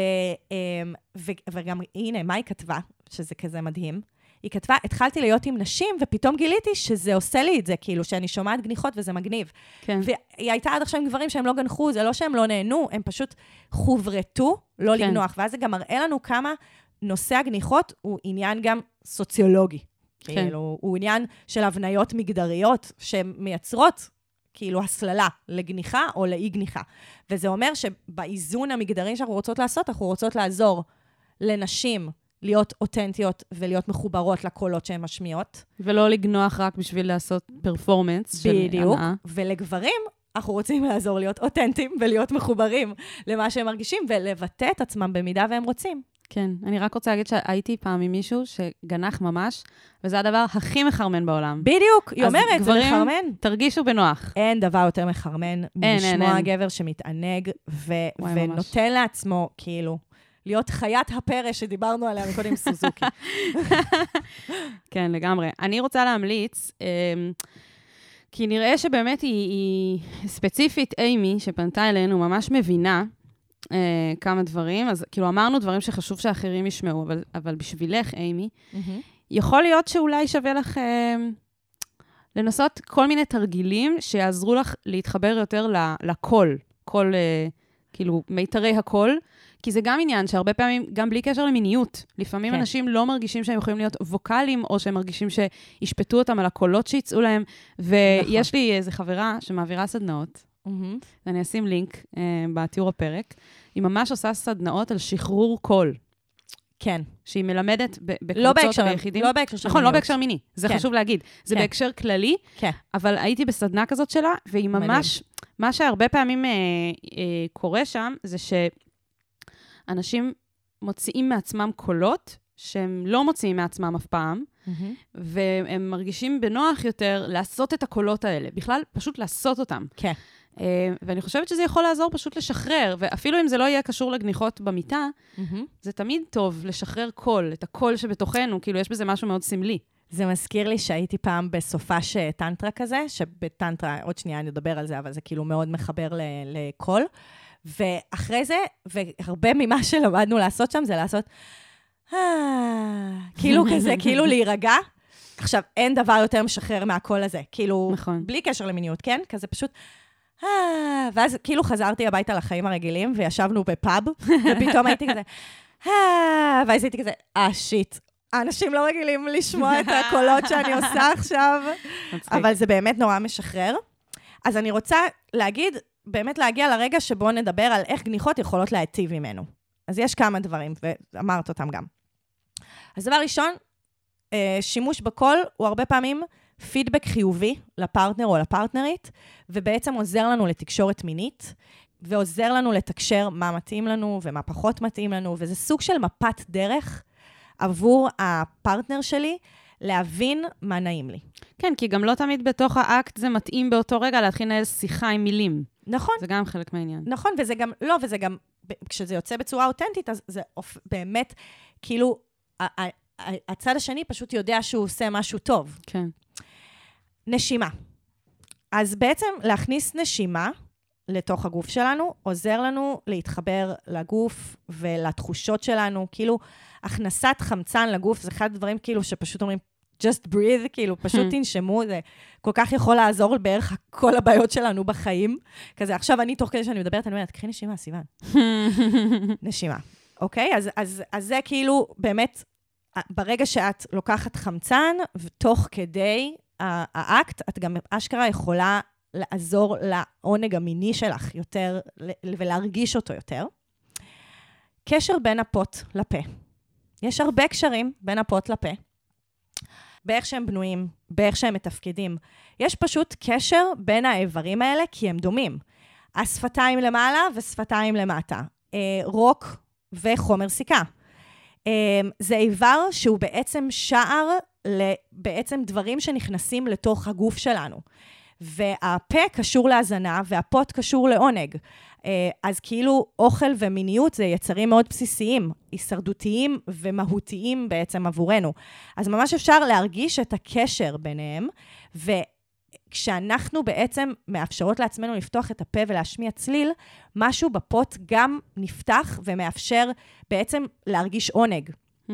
אמ, ו, וגם, הנה, מה היא כתבה, שזה כזה מדהים? היא כתבה, התחלתי להיות עם נשים, ופתאום גיליתי שזה עושה לי את זה, כאילו, שאני שומעת גניחות וזה מגניב. כן. והיא הייתה עד עכשיו עם גברים שהם לא גנחו, זה לא שהם לא נהנו, הם פשוט חוברתו לא כן. לגנוח. ואז זה גם מראה לנו כמה נושא הגניחות הוא עניין גם סוציולוגי. כן. כאילו, הוא עניין של הבניות מגדריות שמייצרות כאילו הסללה לגניחה או לאי-גניחה. וזה אומר שבאיזון המגדרי שאנחנו רוצות לעשות, אנחנו רוצות לעזור לנשים להיות אותנטיות ולהיות מחוברות לקולות שהן משמיעות. ולא לגנוח רק בשביל לעשות פרפורמנס של בדיוק. הנאה. ולגברים, אנחנו רוצים לעזור להיות אותנטיים ולהיות מחוברים למה שהם מרגישים ולבטא את עצמם במידה והם רוצים. כן, אני רק רוצה להגיד שהייתי פעם עם מישהו שגנח ממש, וזה הדבר הכי מחרמן בעולם. בדיוק, היא אז אומרת, זה גברים- מחרמן. תרגישו בנוח. אין דבר יותר מחרמן מלשמוע. גבר שמתענג ו-. ונותן לעצמו, כאילו, להיות חיית הפרא שדיברנו עליה מקודם, סוזוקי. (laughs) כן, לגמרי. אני רוצה להמליץ, אמ, כי נראה שבאמת היא, היא ספציפית אימי, שפנתה אלינו, ממש מבינה אה, כמה דברים. אז כאילו אמרנו דברים שחשוב שאחרים ישמעו, אבל, אבל בשבילך, אימי, יכול להיות שאולי שווה לך אה, לנסות כל מיני תרגילים שיעזרו לך להתחבר יותר לקול, קול, אה, כאילו, מיתרי הקול. כי זה גם עניין שהרבה פעמים, גם בלי קשר למיניות, לפעמים כן. אנשים לא מרגישים שהם יכולים להיות ווקאליים, או שהם מרגישים שישפטו אותם על הקולות שיצאו להם. ויש נכון. לי איזו חברה שמעבירה סדנאות, מהמם. ואני אשים לינק אה, בתיאור הפרק, היא ממש עושה סדנאות על שחרור קול, כן. שהיא מלמדת ב- לא בקבוצות בהקשר, ביחידים. לא בהקשר של נכון, לא מיניות. בהקשר מיני, זה כן. חשוב להגיד. זה כן. בהקשר כללי, כן. אבל הייתי בסדנה כזאת שלה, והיא מדהים. מה שהרבה פעמים אה, אה, קורה שם, זה שאנשים מוציאים מעצמם קולות שהם לא מוציאים מעצמם אף פעם, מהמם. והם מרגישים בנוח יותר לעשות את הקולות האלה. בכלל, פשוט לעשות אותם. כן. אה, ואני חושבת שזה יכול לעזור פשוט לשחרר, ואפילו אם זה לא יהיה קשור לגניחות במיטה, מהמם. זה תמיד טוב לשחרר קול, את הקול שבתוכנו, כאילו יש בזה משהו מאוד סמלי. זה מזכיר לי שהייתי פעם בסופש טנטרה כזה, שבטנטרה, עוד שנייה אני אדבר על זה, אבל זה כאילו מאוד מחבר ל- לקול. ואחרי זה, והרבה ממה שלמדנו לעשות שם זה לעשות, "אה", כאילו כזה, (laughs) כאילו להירגע. עכשיו, אין דבר יותר משחרר מהקול הזה, כאילו, נכון. בלי קשר למיניות, כן? כזה פשוט, "אה", ואז כאילו חזרתי הביתה לחיים הרגילים, וישבנו בפאב, ופתאום הייתי כזה, "אה", ואז הייתי כזה, אה, שיט. האנשים לא רגילים לשמוע את הקולות שאני עושה (laughs) עכשיו. אבל זה באמת נורא משחרר. אז אני רוצה להגיד, באמת להגיע לרגע שבו נדבר על איך גניחות יכולות להיטיב ממנו. אז יש כמה דברים, ואמרת אותם גם. אז דבר ראשון, אה, שימוש בקול הוא הרבה פעמים פידבק חיובי לפרטנר או לפרטנרית, ובעצם עוזר לנו לתקשורת מינית, ועוזר לנו לתקשר מה מתאים לנו ומה פחות מתאים לנו, וזה סוג של מפת דרך עבור הפרטנר שלי להבין מה נעים לי. כן, כי גם לא תמיד בתוך האקט זה מתאים באותו רגע להתחיל לנהל שיחה עם מילים. נכון, זה גם חלק מהעניין. נכון, וזה גם, לא, וזה גם, כשזה יוצא בצורה אותנטית, אז זה אופ, באמת, כאילו, הצד השני פשוט יודע שהוא עושה משהו טוב. כן. נשימה. אז בעצם להכניס נשימה לתוך הגוף שלנו עוזר לנו להתחבר לגוף ולתחושות שלנו. כאילו, הכנסת חמצן לגוף זה אחד הדברים כאילו שפשוט אומרים, just breathe, כאילו, פשוט תנשמו, זה כל כך יכול לעזור בערך כל הבעיות שלנו בחיים. כזה, עכשיו אני, תוך כדי שאני מדברת, אני אומרת, קחי נשימה, סיוון. (laughs) נשימה, אוקיי? אז, אז, אז זה כאילו, באמת, ברגע שאת לוקחת חמצן, ותוך כדי האקט, את גם אשכרה יכולה לעזור לעונג המיני שלך יותר, ולהרגיש אותו יותר. קשר בין הפוט לפה. יש הרבה קשרים בין הפוט לפה. באיך שהם בנויים, באיך שהם מתפקדים. יש פשוט קשר בין האיברים האלה, כי הם דומים. השפתיים למעלה ושפתיים למטה. אה, רוק וחומר סיכה. אה, זה איבר שהוא בעצם שער לבעצם דברים שנכנסים לתוך הגוף שלנו. והפה קשור להזנה והפוט קשור לעונג. אה, אז כאילו אוכל ומיניות זה יצרים מאוד בסיסיים, הישרדותיים ומהותיים בעצם עבורנו. אז ממש אפשר להרגיש את הקשר ביניהם, וכשאנחנו בעצם מאפשרות לעצמנו לפתוח את הפה ולהשמיע צליל, משהו בפוט גם נפתח ומאפשר בעצם להרגיש עונג. Mm.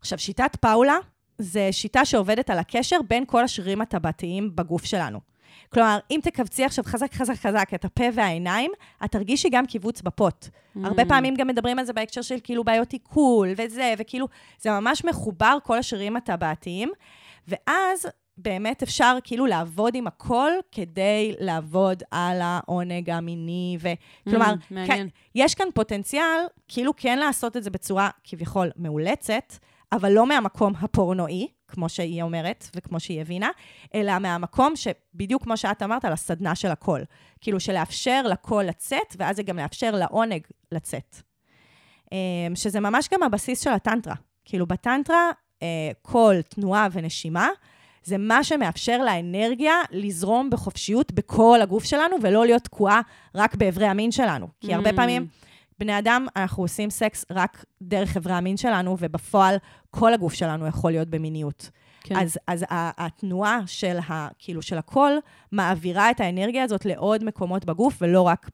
עכשיו, שיטת פאולה זה שיטה שעובדת על הקשר בין כל השרירים הטבעתיים בגוף שלנו. כלומר, אם תכווצי עכשיו חזק חזק חזק את הפה והעיניים, את תרגישי גם קיבוץ בפוט. Mm. הרבה פעמים גם מדברים על זה בהקשר של כאילו בעיות עיכול וזה, וכאילו, זה ממש מחובר, כל השרירים הטבעתיים, ואז באמת אפשר כאילו לעבוד עם הכל כדי לעבוד על העונג המיני, וכלומר, mm, כן, יש כאן פוטנציאל כאילו כן לעשות את זה בצורה כביכול מאולצת, אבל לא מהמקום הפורנואי, כמו שהיא אומרת וכמו שהיא הבינה, אלא מהמקום שבדיוק כמו שאת אמרת, על הסדנה של הקול. כאילו, שלאפשר לקול לצאת, ואז זה גם לאפשר לעונג לצאת. אמ, שזה ממש גם הבסיס של הטנטרה. כאילו, בטנטרה, אה, קול, תנועה ונשימה, זה מה שמאפשר לאנרגיה לזרום בחופשיות בכל הגוף שלנו, ולא להיות תקועה רק באיברי המין שלנו. כי הרבה mm. בני אדם, אנחנו עושים סקס רק דרך איברי המין שלנו, ובפועל כל הגוף שלנו יכול להיות במיניות. כן. אז, אז התנועה של, ה, כאילו, של הקול מעבירה את האנרגיה הזאת לעוד מקומות בגוף, ולא רק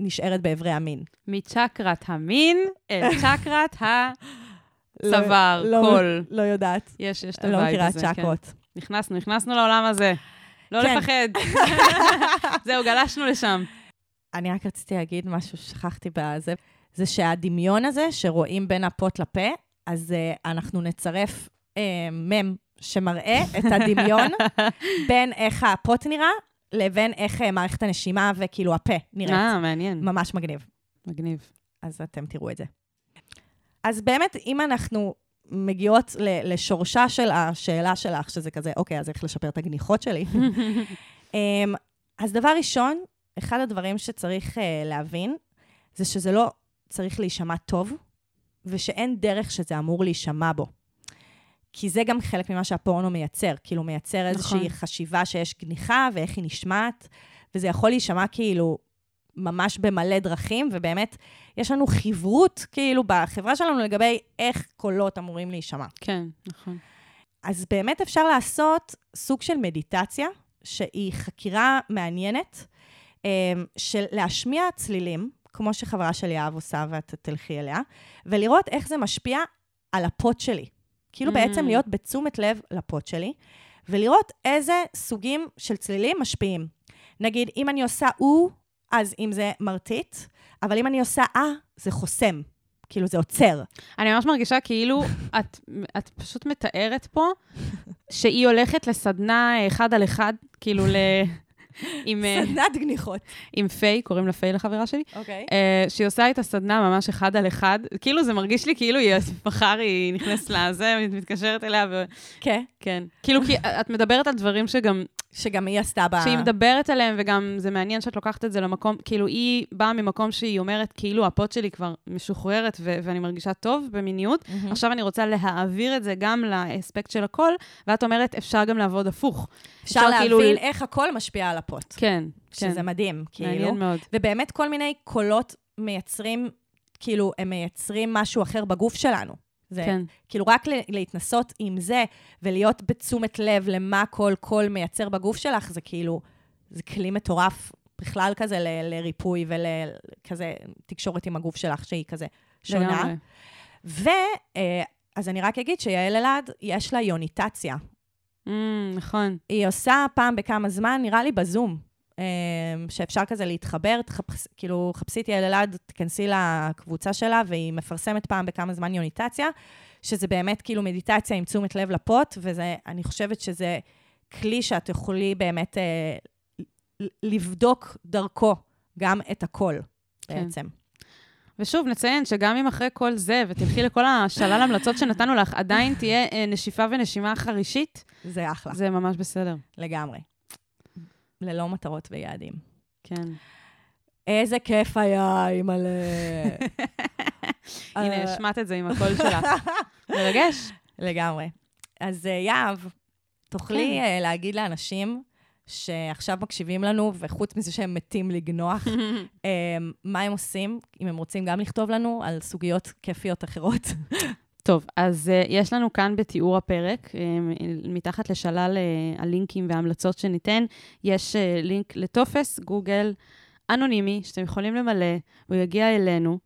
נשארת באיברי המין. מצ'אקרת המין אל (laughs) צ'אקרת הצוואר, לא, קול. לא, לא יודעת. יש, יש את ה vibe הזה. לא מכירה צ'אקרות. כן. נכנסנו, נכנסנו לעולם הזה. לא כן. לפחד. (laughs) זהו, גלשנו לשם. אני רק רציתי להגיד משהו ששכחתי בזה, זה שהדמיון הזה שרואים בין הפות לפה, אז uh, אנחנו נצרף uh, מם שמראה את הדמיון (laughs) בין איך הפות נראה לבין איך uh, מערכת הנשימה וכאילו הפה נראית. אה, מעניין. ממש מגניב. מגניב. אז אתם תראו את זה. אז באמת, אם אנחנו מגיעות לשורשה של השאלה שלך, שזה כזה, אוקיי, אז איך לשפר את הגניחות שלי? um, (laughs) אז דבר ראשון, אחד הדברים שצריך uh, להבין, זה שזה לא צריך להישמע טוב, ושאין דרך שזה אמור להישמע בו. כי זה גם חלק ממה שהפורנו מייצר, כאילו מייצר איזושהי נכון. חשיבה שיש גניחה ואיך היא נשמעת, וזה יכול להישמע כאילו ממש במלא דרכים, ובאמת, יש לנו חברות כאילו בחברה שלנו לגבי איך קולות אמורים להישמע. כן, נכון. אז באמת אפשר לעשות סוג של מדיטציה, שהיא חקירה מעניינת, של להשמיע צלילים, כמו שחברה של יהב עושה ואת תלכי אליה, ולראות איך זה משפיע על הפוט שלי. כאילו mm. בעצם להיות בתשומת לב לפוט שלי, ולראות איזה סוגים של צלילים משפיעים. נגיד, אם אני עושה או, אז אם זה מרטיט, אבל אם אני עושה אה, זה חוסם. כאילו, זה עוצר. אני ממש מרגישה כאילו (laughs) את, את פשוט מתארת פה שהיא הולכת לסדנה אחד על אחד, כאילו ל... עם... אה, סדנת גניחות. עם פיי, קוראים לה פיי לחברה שלי. אוקיי. Uh, שהיא עושה את הסדנה ממש אחד על אחד. כאילו, זה מרגיש לי כאילו היא מחר היא נכנסת לזה, מתקשרת אליה ו... כן. כן. כאילו, כי את מדברת על דברים שגם... שגם היא עשתה ב... שהיא מדברת עליהם, וגם זה מעניין שאת לוקחת את זה למקום, כאילו, היא באה ממקום שהיא אומרת, כאילו, הפוט שלי כבר משוחררת, ו- ואני מרגישה טוב במיניות. Mm-hmm. עכשיו אני רוצה להעביר את זה גם לאספקט של הקול, ואת אומרת, אפשר גם לעבוד הפוך. אפשר, אפשר כאילו להבין כאילו... איך הקול משפיע על הפוט. כן, שזה כן. שזה מדהים, כאילו. מעניין מאוד. ובאמת כל מיני קולות מייצרים, כאילו, הם מייצרים משהו אחר בגוף שלנו. זה כן. כאילו רק להתנסות עם זה, ולהיות בתשומת לב למה כל קול מייצר בגוף שלך, זה כאילו, זה כלי מטורף בכלל כזה ל- לריפוי ולכזה תקשורת עם הגוף שלך, שהיא כזה שונה. לגמרי. ו... אה, אני רק אגיד שיעל אלעד, יש לה יוניטציה. Mm, נכון. היא עושה פעם בכמה זמן, נראה לי בזום, שאפשר כזה להתחבר, תחפש, כאילו, חפשי את יעל אלעד, תכנסי לקבוצה שלה, והיא מפרסמת פעם בכמה זמן יוניטציה, שזה באמת כאילו מדיטציה עם תשומת לב לפוט, וזה, אני חושבת שזה כלי שאת יכולי באמת אה, לבדוק דרכו גם את הכל, כן. בעצם. ושוב, נציין שגם אם אחרי כל זה, ותלכי לכל השלל המלצות שנתנו לך, עדיין תהיה אה, נשיפה ונשימה חרישית, זה אחלה, זה ממש בסדר. לגמרי. ללא מטרות ויעדים. כן. איזה כיף היה, אימא'לה. (laughs) הנה, אה, השמעת את זה עם הקול שלך. (laughs) מרגש. לגמרי. אז אה, יהב, תוכלי כן. אה, להגיד לאנשים שעכשיו מקשיבים לנו, וחוץ מזה שהם מתים לגנוח, (laughs) מה הם עושים, אם הם רוצים גם לכתוב לנו על סוגיות כיפיות אחרות. טוב, אז uh, יש לנו כאן בתיאור הפרק, um, מתחת לשלל uh, הלינקים וההמלצות שניתן, יש uh, לינק לטופס גוגל אנונימי שאתם יכולים למלא, הוא יגיע אלינו,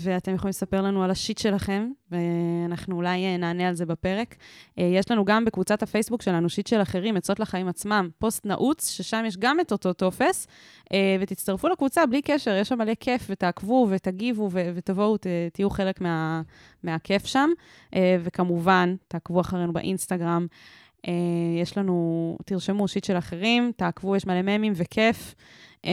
ואתם יכולים לספר לנו על ה shit שלכם, ואנחנו אולי uh, נענה על זה בפרק. Uh, יש לנו גם בקבוצת הפייסבוק שלנו, shit של אחרים, עצות לחיים עצמם, פוסט נעוץ, ששם יש גם את אותו טופס, uh, ותצטרפו לקבוצה בלי קשר, יש שם מלא כיף, ותעקבו ותגיבו ותבואו, תהיו חלק מה, מהכיף שם. אה, וכמובן, תעקבו אחרינו באינסטגרם. אה, יש לנו, תרשמו שיט של אחרים, תעקבו, יש מלא ממים וכיף, אה,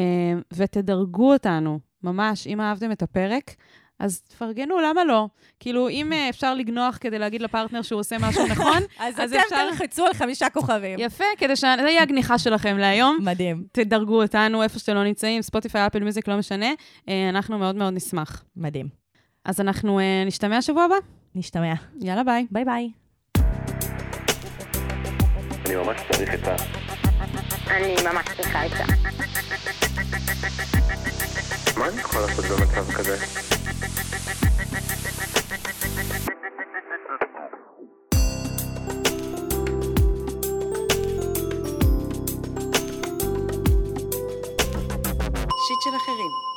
ותדרגו אותנו, ממש, אם אהבתם את הפרק, אז תפרגנו, למה לא? כאילו, אם אה, אפשר לגנוח כדי להגיד לפרטנר שהוא עושה משהו (laughs) נכון, אז אז אתם אפשר- תלחצו על חמישה כוכבים. יפה, כדי ש... זה יהיה הגניחה שלכם להיום. מדהים, תדרגו אותנו איפה שאתם לא נמצאים, ספוטיפיי, אפל מיוזיק, לא משנה. אה, אנחנו מאוד מאוד נשמח. מדהים. אז אנחנו אה, נשתמע שבוע הבא. נשתמע. יאללה, ביי. ביי ביי. אני ממש צריך את ה... אני ממש צריכה עצה. מה אני יכול לעשות במצב כזה? שיט של אחרים